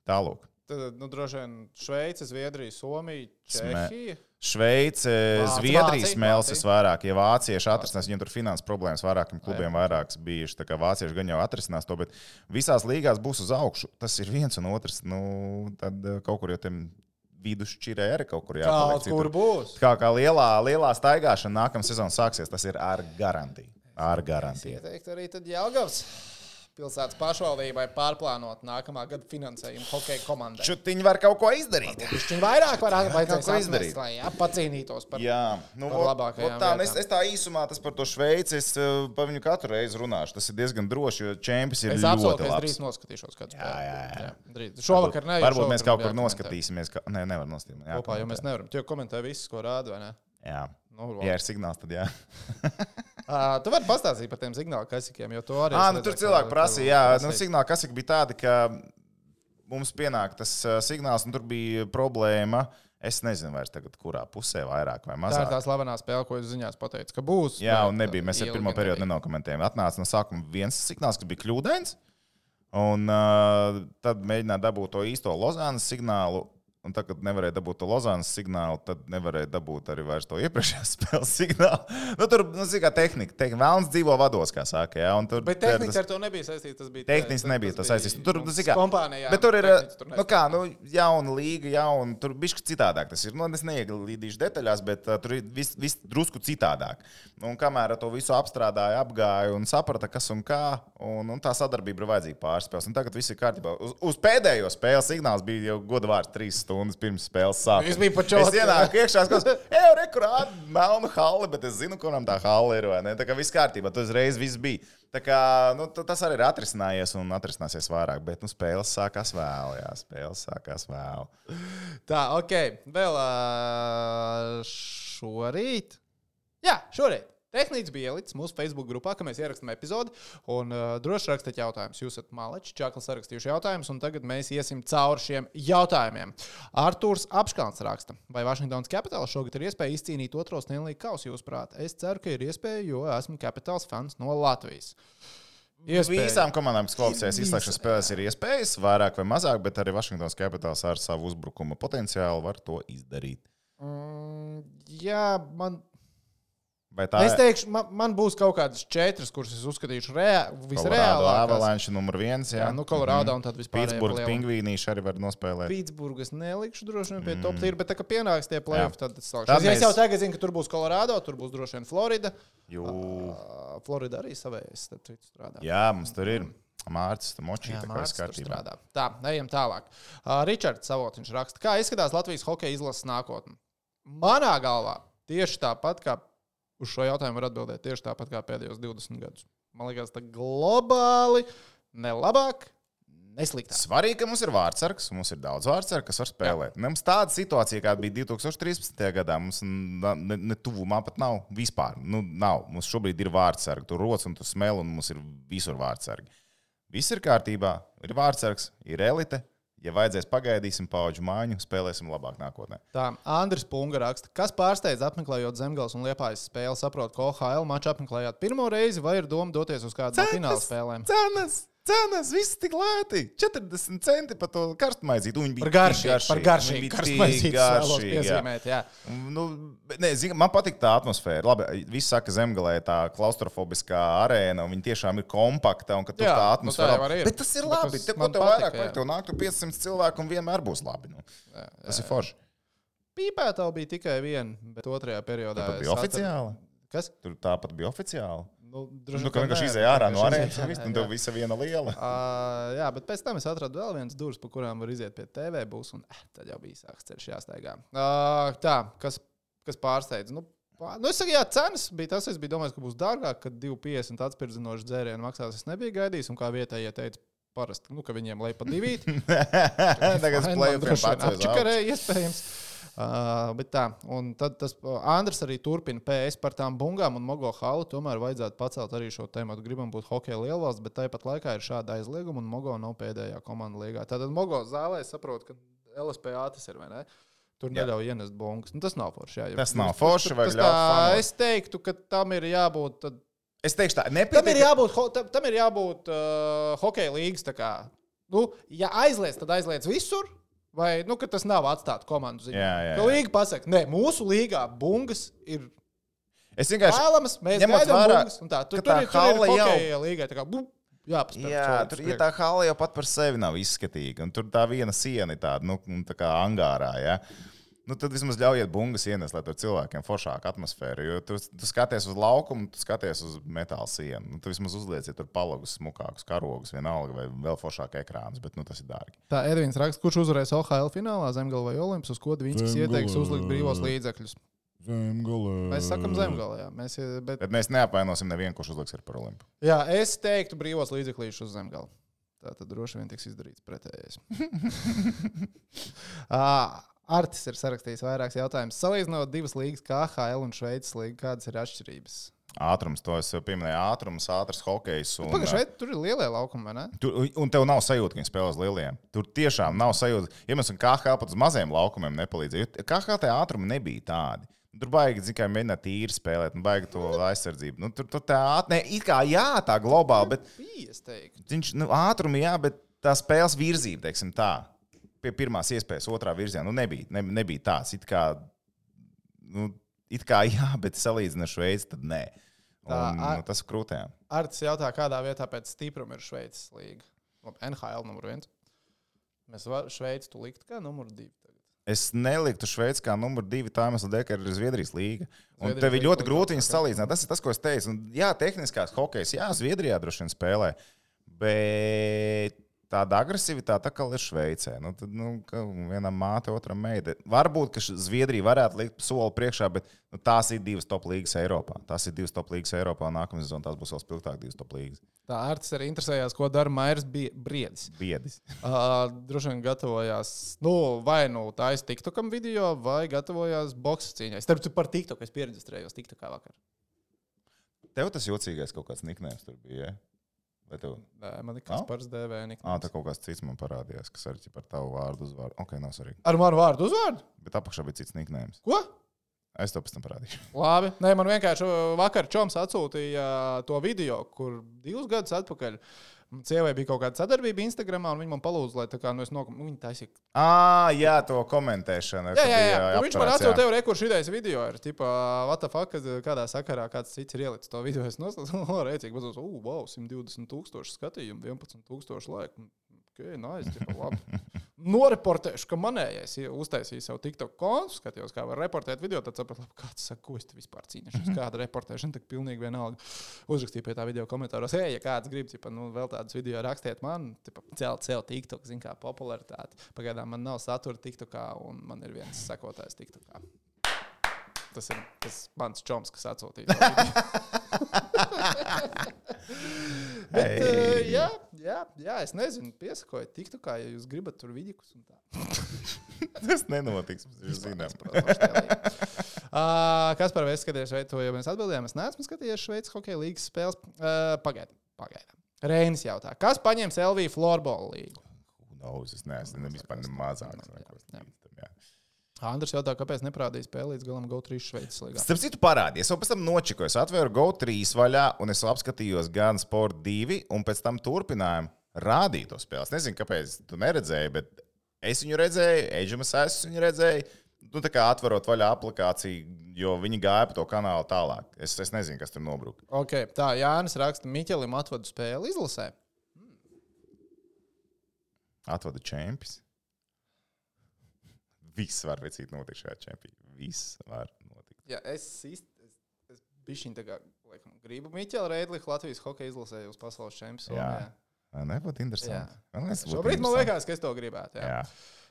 Tālāk. Tad, nu, droši vien Šveice, Zviedrija, Somija, Čehija. Šveice, Zviedrijas smelsis vairāk, ja vācieši atrisinās, viņiem tur finanses problēmas vairākiem klubiem vairākas bijušas. Tā kā vācieši gan jau atrisinās to, bet visās līgās būs uz augšu. Tas ir viens un otrs. Nu, tad eh, kaut kur jau tam vidusšķirē arī kaut kur jāpaliek. Kaut kur būs. Kā, kā lielā, lielā staigāšana nākamā sezona sāksies, tas ir ar garantiju. Ar garantiju. Es ieteiktu arī Jāgauts pilsētas pašvaldībai pārplānot nākamā gada finansējumu hokeja komandai. Šutiņi var kaut ko izdarīt. Viņš vairāk var ko izdarīt. Lai jā, pacīnītos par, jā, nu, par labākajām. Tā, es, es tā īsumā tas par to Šveici, es eh, par viņu katru reizi runāšu. Tas ir diezgan droši, jo čempions ir es ļoti apsolu, labs. Es drīz noskatīšos kādu spēli. Jā, jā, jā. jā šovakar ne. Varbūt šovakar mēs kaut kur noskatīsimies. Ka... Nē, nevar noskatīties. Kopā, jo mēs nevaram. Jau komentē visu, ko rāda, vai ne? Jā. Nu, ja ir signāls, tad jā. Uh, tu vari pastāstīt par tiem signāla kasikiem, jo to arī. Ah, nu, tur cilvēki prasīja, jā, nu, signāla kasiki bija tādi, ka mums pienāk tas uh, signāls, un tur bija problēma. Es nezinu, vairs tagad, kurā pusē vairāk vai mazāk. Tā ir tā slavenā spēle, ko es ziņās pateicu, ka būs. Jā, un nebija. Mēs ar pirmo periodu nenokomentējām. Atnāca no sākuma viens signāls, kas bija kļūdains. Un uh, tad mēģināja dabūt to īsto Lozānas signālu. Un tā, kad nevarēja dabūt to Lozānas signālu, tad nevarēja dabūt arī to iepriekšējā spēles signālu. Nu, tur nu, kā tehnika, te, vēlams dzīvo vados, kā saka. Ja, tur, bet tehnika tas, ar to nebija saistīta. Tas bija tehniski, nebija tas saistīts. Tur, nu, kā, kompānijā, bet tur ir tur nu, kā, nu, jauna līga, jauna. Tur bija citādāk. Tas ir. Nu, es neieglīdīšu detaļās, bet uh, tur ir viss vis drusku citādāk. Un kamēr to visu apstrādāja, apgāja un saprata, kas un kā, un, un tā sadarbība ir vajadzīga pārspēles. Un tagad viss ir kārtībā. Uz, uz pēdējo spēles signāls bija jau godu vārds trīs stundas pirms spēles sākuma. Es biju pačos. Es ienāku iekšā, es skatos, ej, rekurāt, melnu halli, bet es zinu, kuram tā halli ir, vai ne? Tā kā viss kārtībā, tas reiz viss bija. Tā kā, nu, tas arī ir atrisinājies un atrisināsies vairāk, bet nu, spēles sākās vēl. Jā, spēles sākās vēl. Tā, ok. Vēl uh, šorīt. Jā, šorīt. Tehnicis bija ielicis mūsu Facebook grupā, ka mēs ierakstām epizodi. Un uh, droši rakstiet jautājumus. Jūs esat maleči, Čaklis rakstījuši jautājumus, un tagad mēs iesim cauri šiem jautājumiem. Arthurs Apskāns raksta, vai Vašingtonas Capitāls šogad ir iespēja izcīnīt otro Stanley kausu, jūsuprāt? Es ceru, ka ir iespēja, jo esmu Capitāls fans no Latvijas. Iespēja. Visām komandām, kas kvalificējas izslēgšanas spēlēs, ir iespējas, vairāk vai mazāk, bet arī Vašingtonas Capitāls ar savu uzbrukuma potenciālu var to izdarīt. Mm, jā, man. Es teikšu, man, man būs kaut kādas četras, kuras es uzskatīšu visreālākās. Avalanche numur viens, jā. jā nu, Colorado mm. un tad vispār. Pitsburgas pingvīnīši arī var nospēlēt. Pitsburgas nelikšu droši vien pie mm. top tīra, bet tā kā pienāks tie playoff, tad es sākšu. Tad mēs... Es jau tagad zinu, ka tur būs Colorado, tur būs droši vien Florida. Jū. Uh, Florida arī savējais, starp citu, strādā. Jā, mums tur ir. Mārcis Močīts, kā kārtībā. Tā, ejam tālāk. Uh, Ričards Savotiņš raksta, kā izskatās Latvijas hokeja izlases nākotne. Manā galvā tieši tāpat kā uz šo jautājumu var atbildēt tieši tāpat kā pēdējos 20 gadus. Man liekas, tā globāli ne labāk, ne sliktāk. Svarīgi, ka mums ir vārdsargs, mums ir daudz vārdsargu, kas var spēlēt. Jā. Mums tāda situācija, kāda bija 2013. gadā, mums ne, ne tuvumā pat nav vispār. Nu, nav. Mums šobrīd ir vārdsargi, tur rodas un tu smēli, un mums ir visur vārdsargi. Viss ir kārtībā, ir vārdsargs, ir elite, Ja vajadzēs, pagaidīsim paudžu māju, spēlēsim labāk nākotnē. Tā, Andris Punga raksta, kas pārsteidz apmeklējot Zemgales un Liepājas spēli, saprot, ko OHL maču apmeklējāt pirmo reizi, vai ir doma doties uz kādu no fināla spēlēm? Cenas! Cenas, viss tik lēti. 40 centi par to karstmaizīt. Viņi bija par garšīgu. Par garšīgu. Karstmaizīt vēlos piezīmēt, jā. jā. Nu, ne, zin, man patīk tā atmosfēra. Labi, viss saka zemgalē tā klaustrofobiskā arēna, un viņi tiešām ir kompakta, un ka tur jā, tā atmosfēra. Nu, tā Bet tas ir labi. Tas Te, ko tev vairāk vajag, tev nāktu 500 cilvēku un vienmēr būs labi. Nu. Jā, jā, tas ir forši. Pīpētā bija tikai viena, bet otrajā periodā. Tā bija oficiāli. Kas? Tur tāpat bija oficiāli. Nu, droši Nu, ka vienkārši izēja ārā no arēnas, izēja un tev visa viena liela. Uh, jā, bet pēc tam es atradu vēl vienas durvis, pa kurām var iziet pie TV būs, un eh, tad jau bija sāks ceļš jāstaigā. Uh, tā, kas, kas pārsteidz? Nu, pār... nu, es saku, jā, cenas bija tas, es biju domājis, ka būs dārgāk, kad 2,50 atspirdzinoši dzērienu maksās. Es nebiju gaidījis, un kā vietējie teica, parasti, nu, ka viņiem leja pa divīt. Tagad Fine, man plēsoņiem droši vien pats apčakarēja, iespējams. Uh, bet tā, un tad tas Andris arī turpina PS par tām bungām un mogo halu. Tomēr vajadzētu pacelt arī šo tēmu. Gribam būt hokeja lielvalsts, bet tāpat laikā ir šāda aizlieguma, un mogo nav pēdējā komanda līgā. Tātad mogo zālē es saprotu, ka LSPA tas ir vai ne? Tur neļauj ienest bungas. Nu, tas nav forši. Jā, jo- Tas nav forši, tas- tas tā. Es teiktu, ka tam ir jābūt. Tad, Es teikšu, tā Tam ir nepietiek. jābūt, tam, tam ir jābūt uh, hokeja līnijas. Nu, ja aizliedz, tad aizliedz visur. Vai nu, ka tas nav atstāts komandu ziņā? Jā, jā, Ka jā. līga pasaka, nē, mūsu līgā bungas ir Es vienkārši. vēlamas, mēs gaidām vērā, bungas. un Tā, tur, ka tur, ir, tur jau- līgai. tā kā, Jāpaspēr. Jā, tur ja tā hala jau pat par sevi nav izskatīga. Un tur tā viena siena ir tāda, nu, tā kā angārā. Ja? Nu, tad vismaz ļaujiet bungas ienest, lai tur cilvēkiem foršāka atmosfēra. Jo tu, tu skaties uz laukumu, tu skaties uz metāla sienu. Nu, tu vismaz uzlieciet tur palogus, smukākus karogus, vienalga, vai vēl foršāk ekrāns, bet nu, tas ir dārgi. Tā Edvins raksta, kurš uzvarēs OHL finālā, Zemgala vai Olimps, uz ko viņš ieteiks uzlikt brīvos līdzekļus. Zemgale. Mēs sakam Zemgala, jā. Mēs, bet, Bet mēs neapvainosim nevienu, kurš uzliks ar par olimpu. jā, es teiktu brīvos līdzeklīšus uz Zemgala. Tā tad droši vien tiks izdarīts pretējais. Artis ir sarakstījis vairākus jautājumus. Salīdzinot divas līgas, KHL un Šveices līga, kādas ir atšķirības? Ātrums, to es jau pieminēju, ātrums, ātrs hokejs. un, Pagaidām, šeit tur ir lielie laukumi, vai ne? Tur, un tev nav sajūta, ka viņi spēlē uz lieliem. Tur tiešām nav sajūta. Ja mēs kā KH pat uz maziem laukumiem nepalīdzējām, KH tā ātruma nebija tāda. Tur baigi, zin, kā mēģināt tīri spēlēt, un baigi to aizsardzību. Nu, tur tur tā ātruma, it kā jā, tā globāli, bet viņš, nu, ātrumi jā, bet tā spēles virzība, teiksim tā, pie pirmās iespējas, otrā virzienā, nu, nebija, ne, nebija tāds. It kā, nu, it kā jā, bet salīdzinot ar Šveici, tad nē. Un, Tā, a- nu, tas ir krūtējām. Artis jautā, kādā vietā pēc stipruma ir Šveices. Labi, NHL numur viens. Mēs varam Šveici likt kā numur divi. Es neliktu Šveici kā numur divi, tā iemesla dēļ, ka ir Zviedrijas līga. Un tev ir ļoti grūti ok. viņus salīdzināt. Tas ir tas, ko es teicu. Un, jā, tehniskās hokejas, jā, Zviedrijā droši vien spēlē. Bet tāda agresivitāte tā kā ir Šveicē. Nu, tad, nu, vienam māte, otram meita. Varbūt, ka Zviedrija varētu likt soli priekšā, bet nu, tās ir divas top līnijas Eiropā. Tās ir divas top līnijas Eiropā. un Nākamā sezonā tās būs vēl spilgtākas divas top līnijas. Tā Artis arī interesējās, ko dara Mairs Briedis. Biedis. Uh, droši vien gatavojās, nu, vai nu tā ir TikTokam video, vai gatavojās boxe cīņai. Starp citu, par TikTok es pieredzēju TikTokā vakar. Tev tas jocīgais kaut kāds niknējums tur bija. Ja? Tev? Nē, man ir kas Nav? par DV. Ah, tā kaut kāds cits man parādījās, kas arī par tavu vārdu uzvārdu. Ok, nav svarīgi. Ar manu vārdu uzvārdu? Bet apakšā bija cits niknējums. Ko? Es to pēc tam parādīšu. Labi. Nē, man vienkārši uh, vakar Čoms atsūtīja uh, to video, kur divus gadus atpakaļ. Sievai bija kaut kāda sadarbība Instagram, un viņa man palūdza, lai tā kā nu, es nokamu. Viņa taisīja. Ah, jā, to komentēšanu. Jā, jā, jā. bija Un Viņš man atsūtīja jā. jau rekursu idejas video. Ir tipā, what the fuck, kādā sakarā kāds cits ir ielicis to video. Es noslēdzu, rēcīgi, bet uz, uh, wow, 120 tūkstoši skatījumu, 11 tūkstoši laiku. Ok, nice, tipa, labi. Noreportēšu, ka manējais ir uztaisījis savu TikTok kontu, skatījos, kā var reportēt video. Tad sapratu, kāds saka, ko es te vispār cīnīšos. Kāda reportēšana, tad pilnīgi vienalga. Uzrakstīju pie tā video komentāros, ej, ja kāds grib, tipa, nu, vēl tādus video rakstiet man, tipa, celt sev TikTok, zin kā popularitāti. Pagaidām man nav satura TikTokā, un man ir viens sekotājs TikTokā. Tas ir tas mans čoms, kas atsūtīja. Bet, uh, jā, jā, jā, es nezinu, piesakojiet, tiktu kā, ja jūs gribat tur vidikus un tā. Tas nenotiks. Mēs zinām. Uh, kas par vēstu skaties, vai to jau mēs atbildējām? Es neesmu skatījies Šveices hokeja līnijas spēles. Uh, Pagaidām, pagaidām. Reinis jautā, kas paņems LV floorbola līgu? No, es neesmu ne vispār ne mazāk. Andrs jautā, kāpēc neprādīs spēli līdz galam GO3 Šveices līgā? Starp citu, parādījies. Es jau pēc tam nočikoju. Es atvēru GO3 vaļā, un es apskatījos gan Sport 2, un pēc tam turpinājumu rādīt to spēli. Es nezinu, kāpēc tu neredzēji, bet es viņu redzēju, Eģemas es viņu redzēju. Nu, tā kā atverot vaļā aplikāciju, jo viņi gāja pa to kanālu tālāk. Es, es nezinu, kas tur nobruka. Okay, tā, Jānis raksta, Miķelim atvadu spēli izlasē. Atvada čempions. Viss var vecīt notikt šajā čempionā. Viss var notikt. Ja es īsti, es, es bišķiņ tā kā Liekam, Gribu Miķelu Reidliku Latvijas hokeja izlasē uz pasaules čempionu. Jā. Jā. Nebūtu interesanti. Man liekas, Šobrīd man liekas, ka es to gribētu. Jā.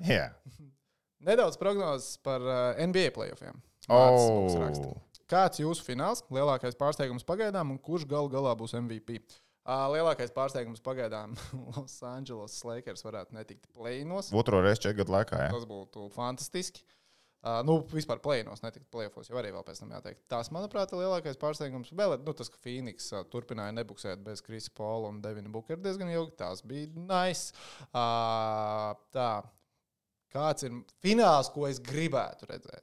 Jā. Jā. Nedaudz prognozes par uh, NBA playoffiem. Oh. Kāds jūsu fināls, lielākais pārsteigums pagaidām, un kurš galu galā būs MVP? Uh, lielākais pārsteigums pagaidām Los Angeles Lakers varētu netikt plēnos. Otro reizi četru gadu laikā. Jā. Tas būtu fantastiski. Uh, nu, vispār plēnos, ne tikai plēfos, jau arī vēl pēc tam jāteikt. Tas, manuprāt, ir lielākais pārsteigums. Vēl nu, tas, ka Phoenix uh, turpināja nebuksēt bez Krisa Paula un Devina Bukera diezgan ilgi. Tas bija nice. Uh, tā. Kāds ir fināls, ko es gribētu redzēt?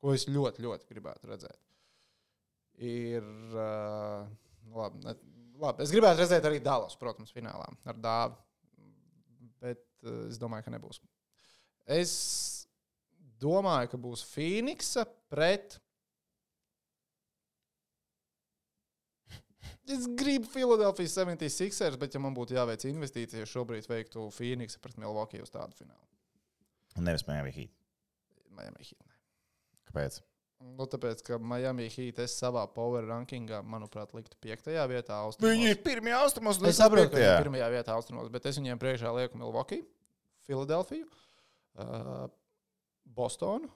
Ko es ļoti, ļoti gribētu redzēt? Ir. Uh, labi, ne, labi, es gribētu redzēt arī Dallas, protams, finālā ar dāvu. Bet uh, es domāju, ka nebūs. Es domāju, ka būs Phoenixa pret. Es gribu Philadelphia 76ers, bet, ja man būtu jāveic investīcijas, šobrīd veiktu Phoenixa pret Milwaukee uz tādu finālu. Nevis Miami Heat. Miami Heat. ne. Kāpēc? Nu, tāpēc, ka Miami Heat es savā power rankingā, manuprāt, liktu piektajā vietā. Austrumos. Viņi ir pirmie austrumos. Es saprotu, ka viņi ir pirmajā vietā austrumos, bet es viņiem priekšā lieku Milwaukee, Filadelfiju, uh, Bostonu.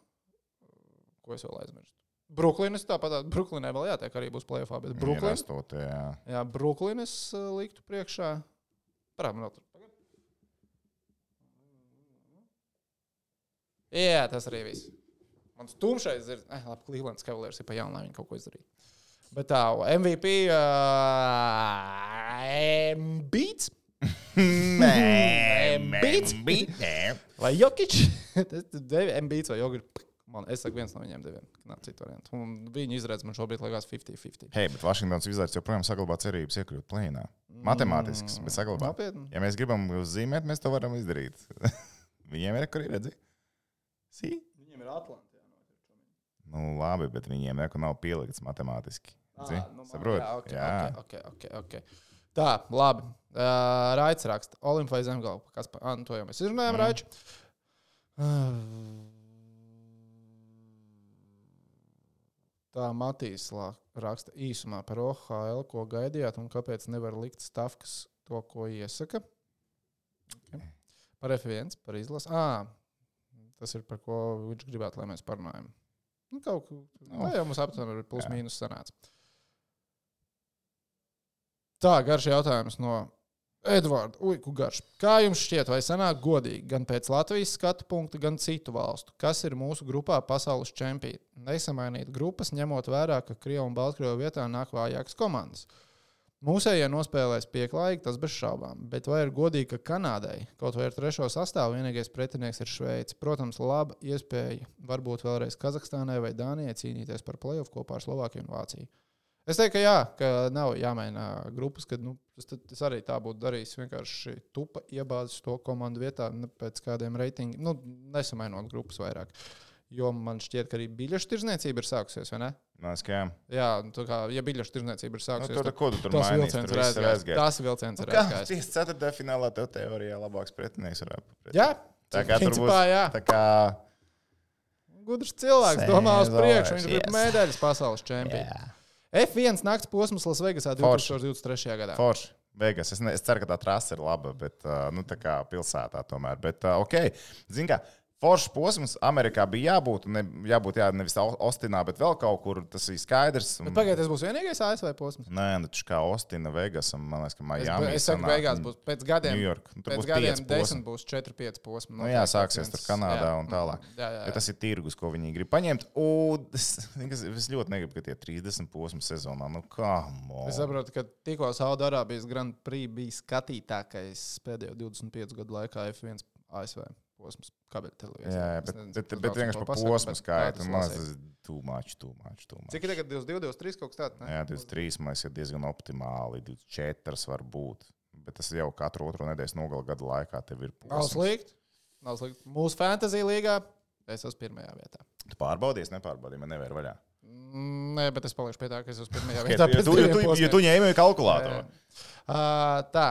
Ko es vēl aizmirstu? Brooklynas tāpat. Brooklynai vēl jātiek arī būs plēsoņā, bet Brooklynas. Brooklyn. Jā. Jā, Brooklynas uh, liktu priekšā. Tur. Jā, tas arī viss. Mans tumšais ir, eh, labi, Cleveland Cavaliers ir pa jaunu, lai viņi kaut ko izdarītu. Bet tā, MVP uh, Embiids Embiids? vai Jokic? Tas ir Embiids vai Jokic. Man, es saku, viens no viņiem diviem. Nav citu variantu. Un viņi izredz man šobrīd liekas 50-50. Hei, bet Vašingtons Wizards joprojām saglabā cerības iekļūt plēnā. Matemātisks, bet saglabā. Nopietni. Ja mēs gribam uzzīmēt, mēs to varam izdarīt. Viņiem ir, kur ir redzi? Sī? Viņiem ir Atlantija. Nu, labi, bet viņiem neko nav pielikts matemātiski. Zini? nu, Saproti? Jā, okay, Jā. Okay, okay, okay, okay. Tā, labi. Uh, Raits raksta. Olimpā zemgala. Kas par ah, nu, to jau mēs izrunājām, mm. Raičs. Tā Matīs raksta īsumā par OHL, ko gaidījāt un kāpēc nevar likt stavkas to, ko iesaka. Okay. Par F1, par izlasi. Ah, tas ir par ko viņš gribētu, lai mēs parunājam. Nu, kaut kā Nu, tā jau mums aptuveni ir plus jā. mīnus sanāca. Tā, garš jautājums no Edvarda. Ui, ku garš. Kā jums šķiet, vai sanāk godīgi gan pēc Latvijas skatu punkta, gan citu valstu? Kas ir mūsu grupā pasaules čempioni? Nesamainīt grupas, ņemot vērā, ka Krievija un Baltkrievija vietā nāk vājākas komandas. Mūsējie nospēlēs pieklājīgi, tas bez šaubām. Bet vai ir godīgi, ka Kanādai, kaut vai ar trešo sastāvu, vienīgais pretinieks ir Šveice? Protams, laba iespēja varbūt vēlreiz Kazahstānai vai Dānijai cīnīties par playoff kopā ar Slovākiju un Vāciju. Es teiktu, ka jā, ka nav jāmaina grupas, kad nu, tad- es arī tā būtu darījis. Vienkārši tupa iebāzis to komandu vietā ne pēc kādiem reitingiem, nu, nesamainot grupas vairāk. Jo man šķiet, ka arī biļešu tirzniecība ir sākusies, vai ne? Nē, skām. Jā, nu, kā ja biļešu tirzniecība ir Nu, sākusies, tur, ko tu tur tas mainīsi? vilciens Tur ir ir aizgājis. Tas vilciens ir Kā? aizgājis. Tieši ceturtajā finālā tev teorijā labāks pretinieks varētu būt. Jā, Tā kā tur būs. principā, jā. Tā kā. Gudrs cilvēks, domā uz priekšu, viņš grib yes. medaļas pasaules čempionu. Jā. F1 nakts posms Lasvegasā Forši. 2023. gadā. Forši. Vegas. Es, ne, es ceru, ka tā trase ir laba, bet uh, nu, tā kā pilsētā tomēr. Bet, uh, ok, zini, kā foršs posms Amerikā bija jābūt. Ne, jābūt jā, nevis Ostinā, bet vēl kaut kur. Tas ir skaidrs. Bet Pagaidiet, tas būs vienīgais ASV posms. Nē, nu, taču kā Ostina, Vegas un man liekas, ka Es, Miami. es saku, beigās būs pēc gadiem. New York. Nu, Pēc gadiem desmit būs 4-5 posmi. Nu, jā, sāksies tur Kanādā un tālāk. Jā, jā, Ja jā. tas ir tirgus, ko viņi grib paņemt. Un es, es, es ļoti negribu, ka tie 30 posmi sezonā. Nu, kā Es saprotu, ka tikko Saudārābijas Grand Prix bija skatītākais pēdējo 25 gadu laikā F1 ASV posms. Kāpēc televīzijā? Jā, jā, bet, nezinu, bet, bet vienkārši par posmu skaitu. Man tas ir tūmačs, tūmačs, tūmačs. Cik ir tagad 22, 23 kaut kas tāds? ne? Jā, 23 man ir diezgan optimāli. 24 var būt. Bet tas jau katru otro nedēļas nogalu gada laikā tev ir Nav posms. slikti. Nav slikti. Mūsu fantasy līgā es esmu pirmajā vietā. Tu pārbaudies, nepārbaudīji, man nevar vaļā. Nē, bet es palikšu pie tā, ka es esmu pirmajā vietā. ja tu, ja tu, ja tu ņēmi kalkulātoru. Uh, tā.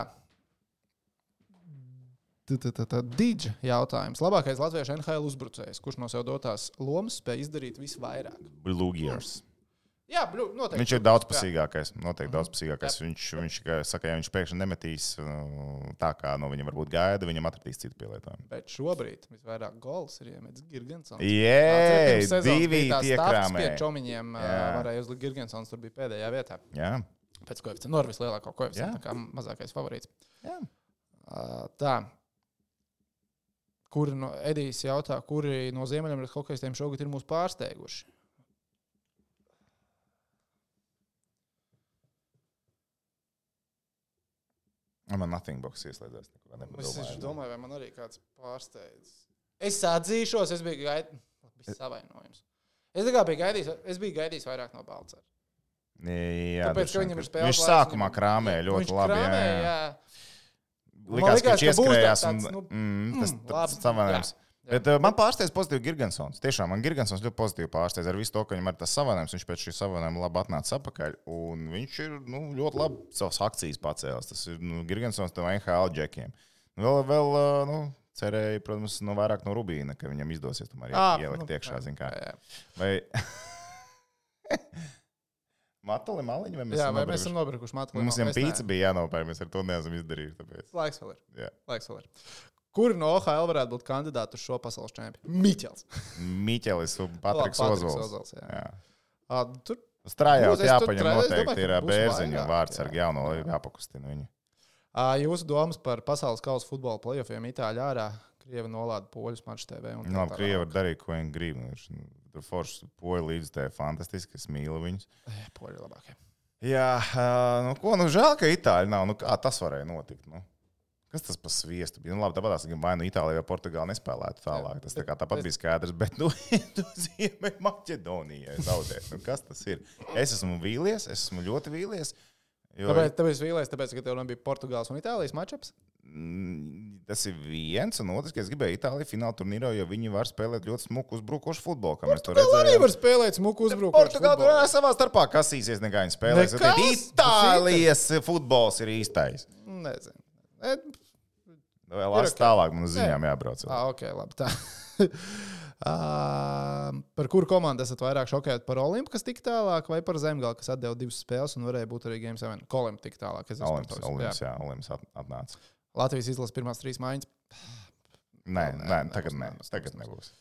Dīdža jautājums. Labākais latviešu NHL uzbrucējs, kurš no sev dotās lomas spēja izdarīt visvairāk? Blue Gears. Jā, bļu, noteikti. Viņš ir daudzpusīgākais. Noteikti daudzpusīgākais. Jā. Viņš, viņš saka, ja viņš pēkšņi nemetīs uh, tā, kā no viņa varbūt gaida, viņam atradīs citu pielietojumu. Bet šobrīd visvairāk gols ir iemetis Girgensons. Sezonas divi bija tās tie stāsts krāmē. Pie čomiņiem ā, Jā. varēja uzlikt Girgensons, tur bija pēdējā vietā. Jā, Pēc koeficienta. No vislielākā koeficienta, Jā. tā kā mazākais favorīts. jā. Ā, Tā. Kuri no Edijas jautā, kuri no Ziemeļamerikas hokeistiem šogad ir mūs pārsteiguši? Man nothing box ieslēdzās. Es tieši domāju, vai man arī kāds pārsteidz. Es atzīšos, es biju gaidījis, savainojums. Es tā kā biju gaidījis, es biju gaidījis vairāk no Balcāra. Jā, Tāpēc, droši ka viņam ir spēles Viņš sākumā krāmēja ļoti viņš labi. krāmēja, jā, jā. jā. Likās, ka likās, viņš ka būs ieskrējās un tāds, nu, mm, tas mm, labi, savienojums. Bet uh, man pārsteidz pozitīvi Gigantsons. Tiešām man Gigantsons ļoti pozitīvi pārsteidz ar visu to, ka viņam ir tas savienojums. Viņš pēc šī savienojuma labi atnāca atpakaļ. Un viņš ir nu, ļoti labi savas akcijas pacēlis. Tas ir nu, Gigantsons tam NHL džekiem. Vēl, vēl uh, nu, cerēju, protams, no vairāk no Rubīna, ka viņam izdosies tomēr ielikt nu, iekšā. Vai Matuli maliņi, vai mēs Jā, vai mēs esam nopirkuši? nopirkuši matu? Mums jau pīci bija jānopērk, mēs ar to neesam izdarījuši. Tāpēc. Laiks vēl ir. Jā. Laiks vēl ir. Kuri no OHL varētu būt kandidāti uz šo pasaules čempionu? Miķels. Miķelis un Patriks Ozols. Ozols, jā. Jā. Ā, Tur tur jāpaņem noteikti ir vairāk, vārdsargi jauno, Jā. jāpakustina viņu. ā, jūsu domas par pasaules kausa futbola playoffiem Itālijā ārā. Krievi nolāda poļus maču TV. un tā Nu, Labi, tālāk. Krievi var darīt, ko viņi grib. Tur forši poļi līdz tā fantastiski, es mīlu viņus. Ē, Poļi ir labākie. Jā, ā, nu ko, nu žēl, ka Itāļi nav. Nu, kā tas varēja notikt? Nu? Kas tas par sviestu bija? Nu, labi, tāpat gan vai nu Itālijā vai Portugālē nespēlētu tālāk. Tas tā kā tāpat bija skaidrs, bet nu, nu Ziemeļ Maķedonijai zaudēt. Nu, kas tas ir? Es esmu vīlies, es esmu ļoti vīlies. Jo, Tāpēc, tāpēc vīlēs, tāpēc, ka tev nebija Portugāles un Itālijas mačups. Tas ir viens, un otrs, ka es gribēju Itāliju fināla turnīrā, jo viņi var spēlēt ļoti smuku uzbrukošu futbolu. Kā mēs to Portugāla arī var spēlēt smuku uzbrukumu. Portugāla tur arī savā starpā kasīsies, nekā viņi spēlēs. Tad Itālijas futbols ir īstais. Nezinu. E, Vēl lasi ok. tālāk, uz ziņām jābrauc. ah, ok, labi. Tā. Ā, par kuru komandu esat vairāk šokēti? Par Olimpu, kas tik tālāk, vai par Zemgālu, kas atdeva divas spēles un varēja būt arī Game 7? Kolim tik tālāk. es esmu Olimps. Olimps, Jā. Olimps at- atnāca. Latvijas izlases pirmās trīs maiņas. Nē, Nē, nē, tagad nē, tagad nebūs.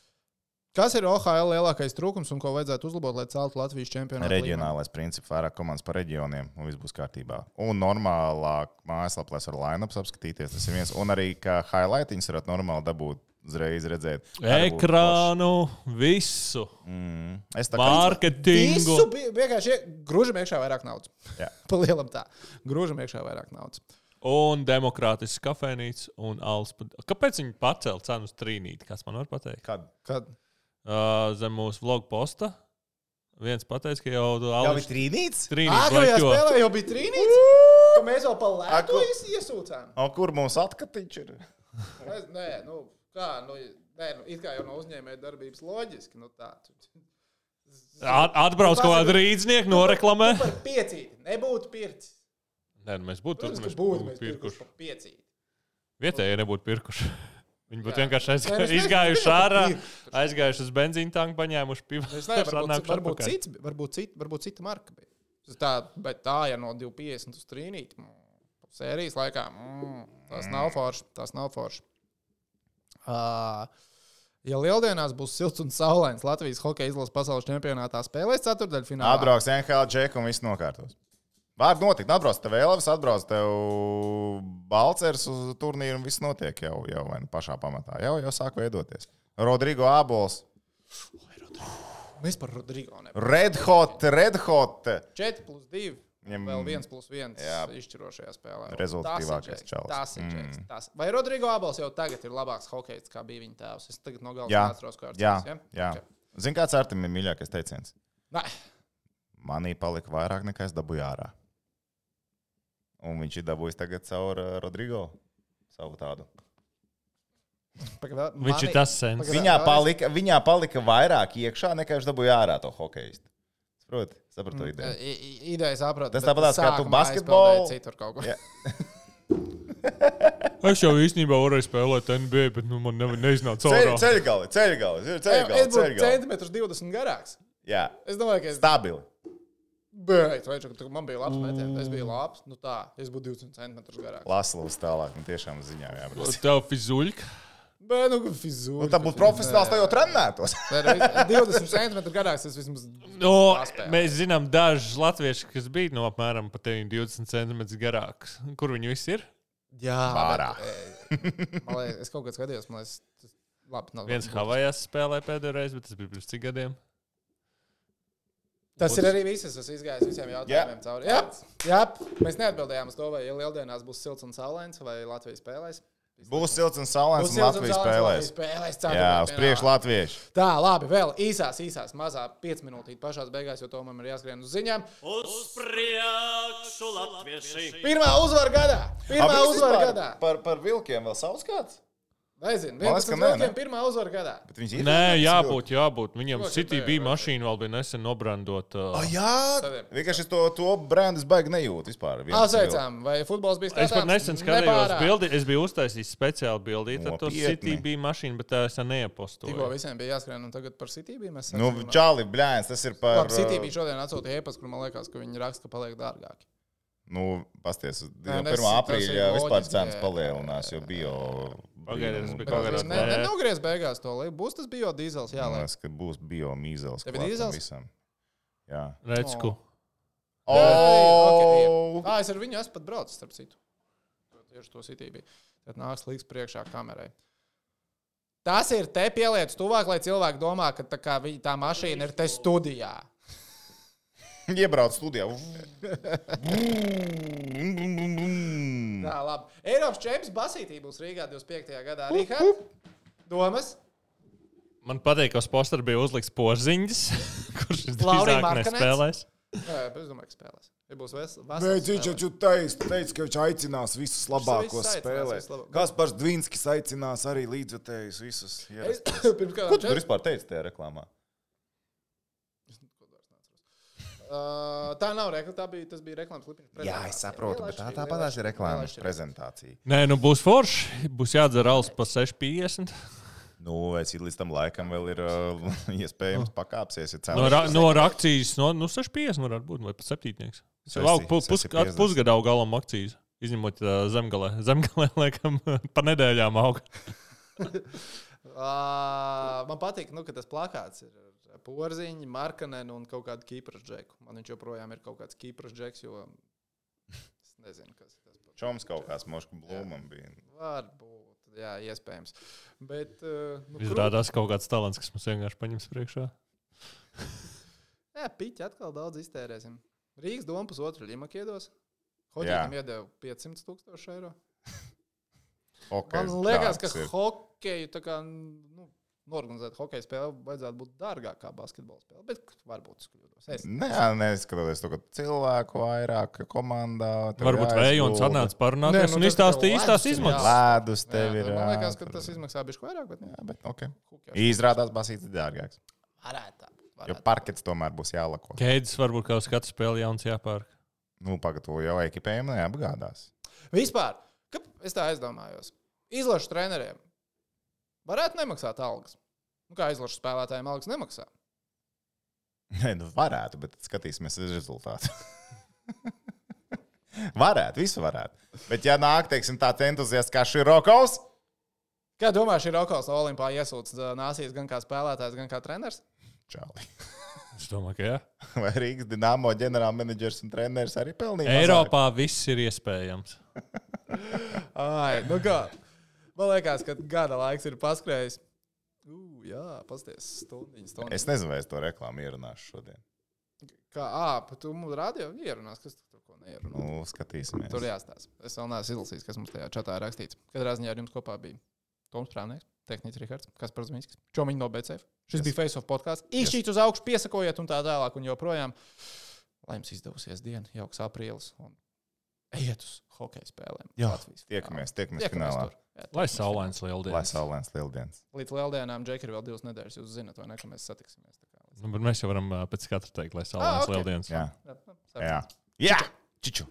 Kas ir OHL lielākais trūkums un ko vajadzētu uzlabot, lai celtu Latvijas čempionātu? līmeni? Reģionālais princips, vairāk komandas par reģioniem, un viss būs kārtībā. Un normālāk mājaslapā var line-ups apskatīties. Tas ir viens. Un arī kā highlightiņus varat normāli dabūt, uzreiz redzēt. Ekrānu, visu. Mm. Es tā kā mārketingu. Visu bija vienkārši ie- grūžam iekšā vairāk naudas. Jā. Pa lielam tā. Grūžam iekšā vairāk naudas. Un demokrātisks kafejnīca un alus. Kāpēc viņi pacēla cenu uz trīnīti? Kas man var pateikt? Kad? Kad Uh, zem mūsu vlog posta. Viens pateica, ka jau Jau alus ir trīnīts? Ātrajā trīnīti. spēlē jau bija trīnīts. Ka mēs vēl pa lētu īs- iesūcām. O, kur mums atkatiņš ir? Es, nē, nu, kā, nu, nē, nu, it kā jau no uzņēmēja darbības loģiski. Nu, tā. tu- Atbrauc kaut kāda rīznieka, noreklamē. Par piecīti. Nebūtu pircis. Nē, nu mēs būtu tur, Protams, mēs ka būtu būtu mēs pirkuši pirkuši. Vietējie nebūtu pirkuši. Viņi būtu vienkārši aizgā- mēs izgājuši ārā, aizgājuši uz benzīna tanku, paņēmuši pivu. Varbūt, varbūt, cits, varbūt, cita, varbūt cita marka bija. Tā, bet tā, ja no 250 uz 3 sērijas laikā, mm, tas nav forši. Tas nav forši. Uh, ja lieldienās būs silts un saulains, Latvijas hokeja izlases pasaules čempionātā spēlēs ceturdaļfinālā. Atbrauks NHL džeku un viss nokārtos. Var notikt, atbrauc tev Elvis, atbrauc tev Balcers uz turnīru un viss notiek jau, jau nu pašā pamatā. Jau, jau sāk veidoties. Rodrigo Abols, Mēs par Rodrigo nevaram. Red Hot, Red Hot. 4 plus 2. Viņam- Vēl 1 plus 1 Jā. izšķirošajā spēlē. Tas ir čalis. Tas ir Mm. Džeks. Tas. Vai Rodrigo Abels jau tagad ir labāks hokejs, kā bija viņa tēvs? Es tagad no galvas Jā, neatceros, kā jā, ja? jā. Okay. Zini, kāds ar tiem ir mīļākais teiciens? Nē, Manī palika vairāk nekā es dabūju ārā. Un viņš ir dabūjis tagad caur uh, Rodrigo. Savu tādu. pagaid, Viņš ir mani- tas sens. Pagaid, Viņā palika, viņā palika vairāk iekšā nekā viņš dabūja ārā to hokeju. Saproti? Sapratu to I- ideju. i- Ideja sapratu. Tas bet tāpatās kā tu basketbolu- Citur kaut ko. Es jau īstenībā varēju spēlēt NBA, bet nu, man nevar neiznāca Ceļ, caurā. ceļgali, ceļgali, Es ceļgali, būtu ceļgali. centimetrus 20 garāks. Jā, Es domāju, ka es stabili. Bet, vai čak, man bija labs metiens, es biju labs. Nu tā, es būtu 20 centimetrus garāks. Laslovs tālāk, nu tiešām ziņā jābrauc. Tev fizuļka. Bet, nu, fizūra. Nu, tā būtu profesionāls, tā jau trenētos. 20 centimetrus garāks, tas vismaz. No, Paspēlēt. mēs zinām dažus latviešus, kas bija no apmēram pat 20 centimetrus garāks. Kur viņi visi ir? Jā, liekas, es kaut kā skatījos, man liekas, tas labi. Nav, Viens Havajās spēlēja pēdējo reizi, bet tas bija pirms cik gadiem. Tas ir arī viss. Es izgājis visiem jautājumiem Jā. cauri. Jā, jā, mēs neatbildējām uz to, vai lieldienās būs silts un saulains, vai Latvijas spēlēs. Būs silts un saulains, Būs un silts Latvijas saulains, spēlēs. Latvijas spēlēs Jā, ceturtdienā. uz priekšu latvieši. Tā, labi, vēl īsās, īsās, mazā 5 minūtītes pašā beigās, jo to man ir jāskrien uz ziņām. Uz priekšu, latvieši! Pirmā uzvara gadā! Pirmā uzvara gadā! Par, par vilkiem vēl savs kāds? Nezinu, Man liekas, 11 ka nē, vilkiem ne? pirmā uzvara gadā. Bet viņš ir. Nē, jābūt, jābūt. Viņam City bija mašīna, vēl bija nesen nobrandota. Oh, jā, vienkārši es to, to brandus baigi nejūtu vispār. Apsveicām, vai futbols bija Es pat nesen skatījos bildi, es biju uztaisījis speciāli ar to Nopietni. City bija mašīna, bet tā es Tikko neiepostoju. visiem bija jāskrien, un tagad par City bija mēs. Nu. Čāli, blēņas, tas ir par. Labi, City bija šodien atsūtīja e-pastu, kur man liekas, ka viņi raksta, ka paliek dārgāki. Nu, pasties, Nē, jau tas- 1. tas aprīļa vispār cenas palielinās, jo bio. Pagaidiet, tas bija kaut tas kādā ne, ne, veidā. nogriez beigās to, lai būs tas biodīzels, jā, Man lai. liekas, ka būs bio mīzels. Tev ir dīzels? visam. Jā. Redz, ko. O! Okay, ah, es ar viņu esmu pat braucis, starp citu. Tieši to City bija. Tad nāks līdz priekšā kamerai. Tas ir te pielietas tuvāk, lai cilvēki domā, ka tā, kā viņa, tā mašīna ir te studijā. Iebrauc studijā. Tā, labi. Eiropas čempions Basītī būs Rīgā 25. gadā. Rīgā, domas, Man patīk, ka uz postera bija uzlikts porziņš, kurš drīzāk nespēlēs. Jā, bet es domāju, ka spēlēs. Ja būs ves- Nē, vasaras viņš spēles. taču teica, ka viņš aicinās visus labākos spēlēt. Kaspars Dvinskis aicinās arī līdzjutējus visus. Ko tu vispār teici tajā reklāmā? Uh, tā nav reklāma, tā bija, tas bija reklāmas klipiņš. Jā, es saprotu, bet tā tāpatās ir reklāmas prezentācija. Nē, nu būs forši. Būs jādzer alus pa 6,50. Nu, es līdz tam laikam vēl ir uh, iespējams pakāpsies. Ja No, ra no akcijas, no nu, 6,50 varētu būt, vai pat 7. Tas jau Sesti- aug pu- pus, sesti pus, 50. pusgada auga galam akcijas. Izņemot uh, zemgalē. Zemgalē, laikam, pa nedēļām aug. Uh, man patīk, nu, ka tas plakāts ir porziņu, markanenu un kaut kādu kīpras džeku. Man viņš joprojām ir kaut kāds kīpras džeks, jo es nezinu, kas tas ir. Čoms kaut kāds moškas blūmam bija. Varbūt, jā, iespējams. Bet, uh, nu, Izrādās kaut kāds talants, kas mums vienkārši paņems priekšā. Jā, piķi atkal daudz iztērēsim. Rīgas doma pusotru ļimak iedos. Hoģiem iedeva 500 tūkstoši eiro. Okay, Man liekas, ka hokeju tā kā, nu, norganizēt hokeja spēli vajadzētu būt dārgākā basketbola spēle. Bet varbūt es kļūdos. Es Nē, neskatoties to, ka cilvēku vairāk komandā. Varbūt vējons atnāca Nē, parunāties nu, un izstāstīja īstās izmaksas. Lēdus Jā, tev ir. man liekas, ka tas izmaksā bišķi vairāk, bet nu, Jā, bet ok. who cares? Izrādās basīts ir dārgāks. varētu tā būt. Jo varētu. parkets tomēr būs jālako. Keidis varbūt kaut kāds spēle jauns jāpērk. Nu, pagatavo jau ekipējumu, neapgādās. Vispār, ka es tā aizdomājos, izlašu treneriem varētu nemaksāt algas. Nu, kā izlašu spēlētājiem algas nemaksā? Nē, nu varētu, bet skatīsimies uz rezultātu. varētu, visu varētu. Bet, ja nāk, teiksim, tāds entuziasts kā Širokovs, Kā domā, šī Rokas Olimpā iesūdz ā, nāsīs gan kā spēlētājs, gan kā treneris? čāli. Es domāju, ka jā. Vai Rīgas dīnāmo ģenerālmenedžers un treneris arī pelnīja? mazāk? Eiropā viss ir iespējams. Ai, nu kā? Man liekas, ka gada laiks ir paskrējis. Uh, jā, pasties, stundiņas, stundiņas. Es nezinu, vai es to reklāmu ierunāšu šodien. Kā, ā, bet tu mums rādīji, ierunās, kas tu tur ko neierunā. Nu, skatīsimies. Tur jāstāsta. Es vēl neesmu izlasījis, kas mums tajā čatā rakstīts. Katrā ziņā ar jums kopā bija Toms Prāvnieks, Tehnicis Rihards, Kaspars Zmiņskis, Čomiņš no BCF. Šis Yes. bija Face of podkāsts. Īšķīt uz augšu, piesakojiet un tā tālāk un joprojām. Lai jums izdevusies diena, jauks aprīlis un ejiet uz hokeja spēlēm. Jā, Latvijas Tiekamies, tiekamies Tiekamies finālā. tur. Jā, Lai saulains Lai lieldienas. saulēns lieldienas. Līdz lieldienām, Džeki, ir vēl divas nedēļas. Jūs zināt, vai ne, ka mēs satiksimies. Nu, bet mēs jau varam pēc katra teikt, lai saulains ok. lieldienas. Jā, jā. Jā, čiču!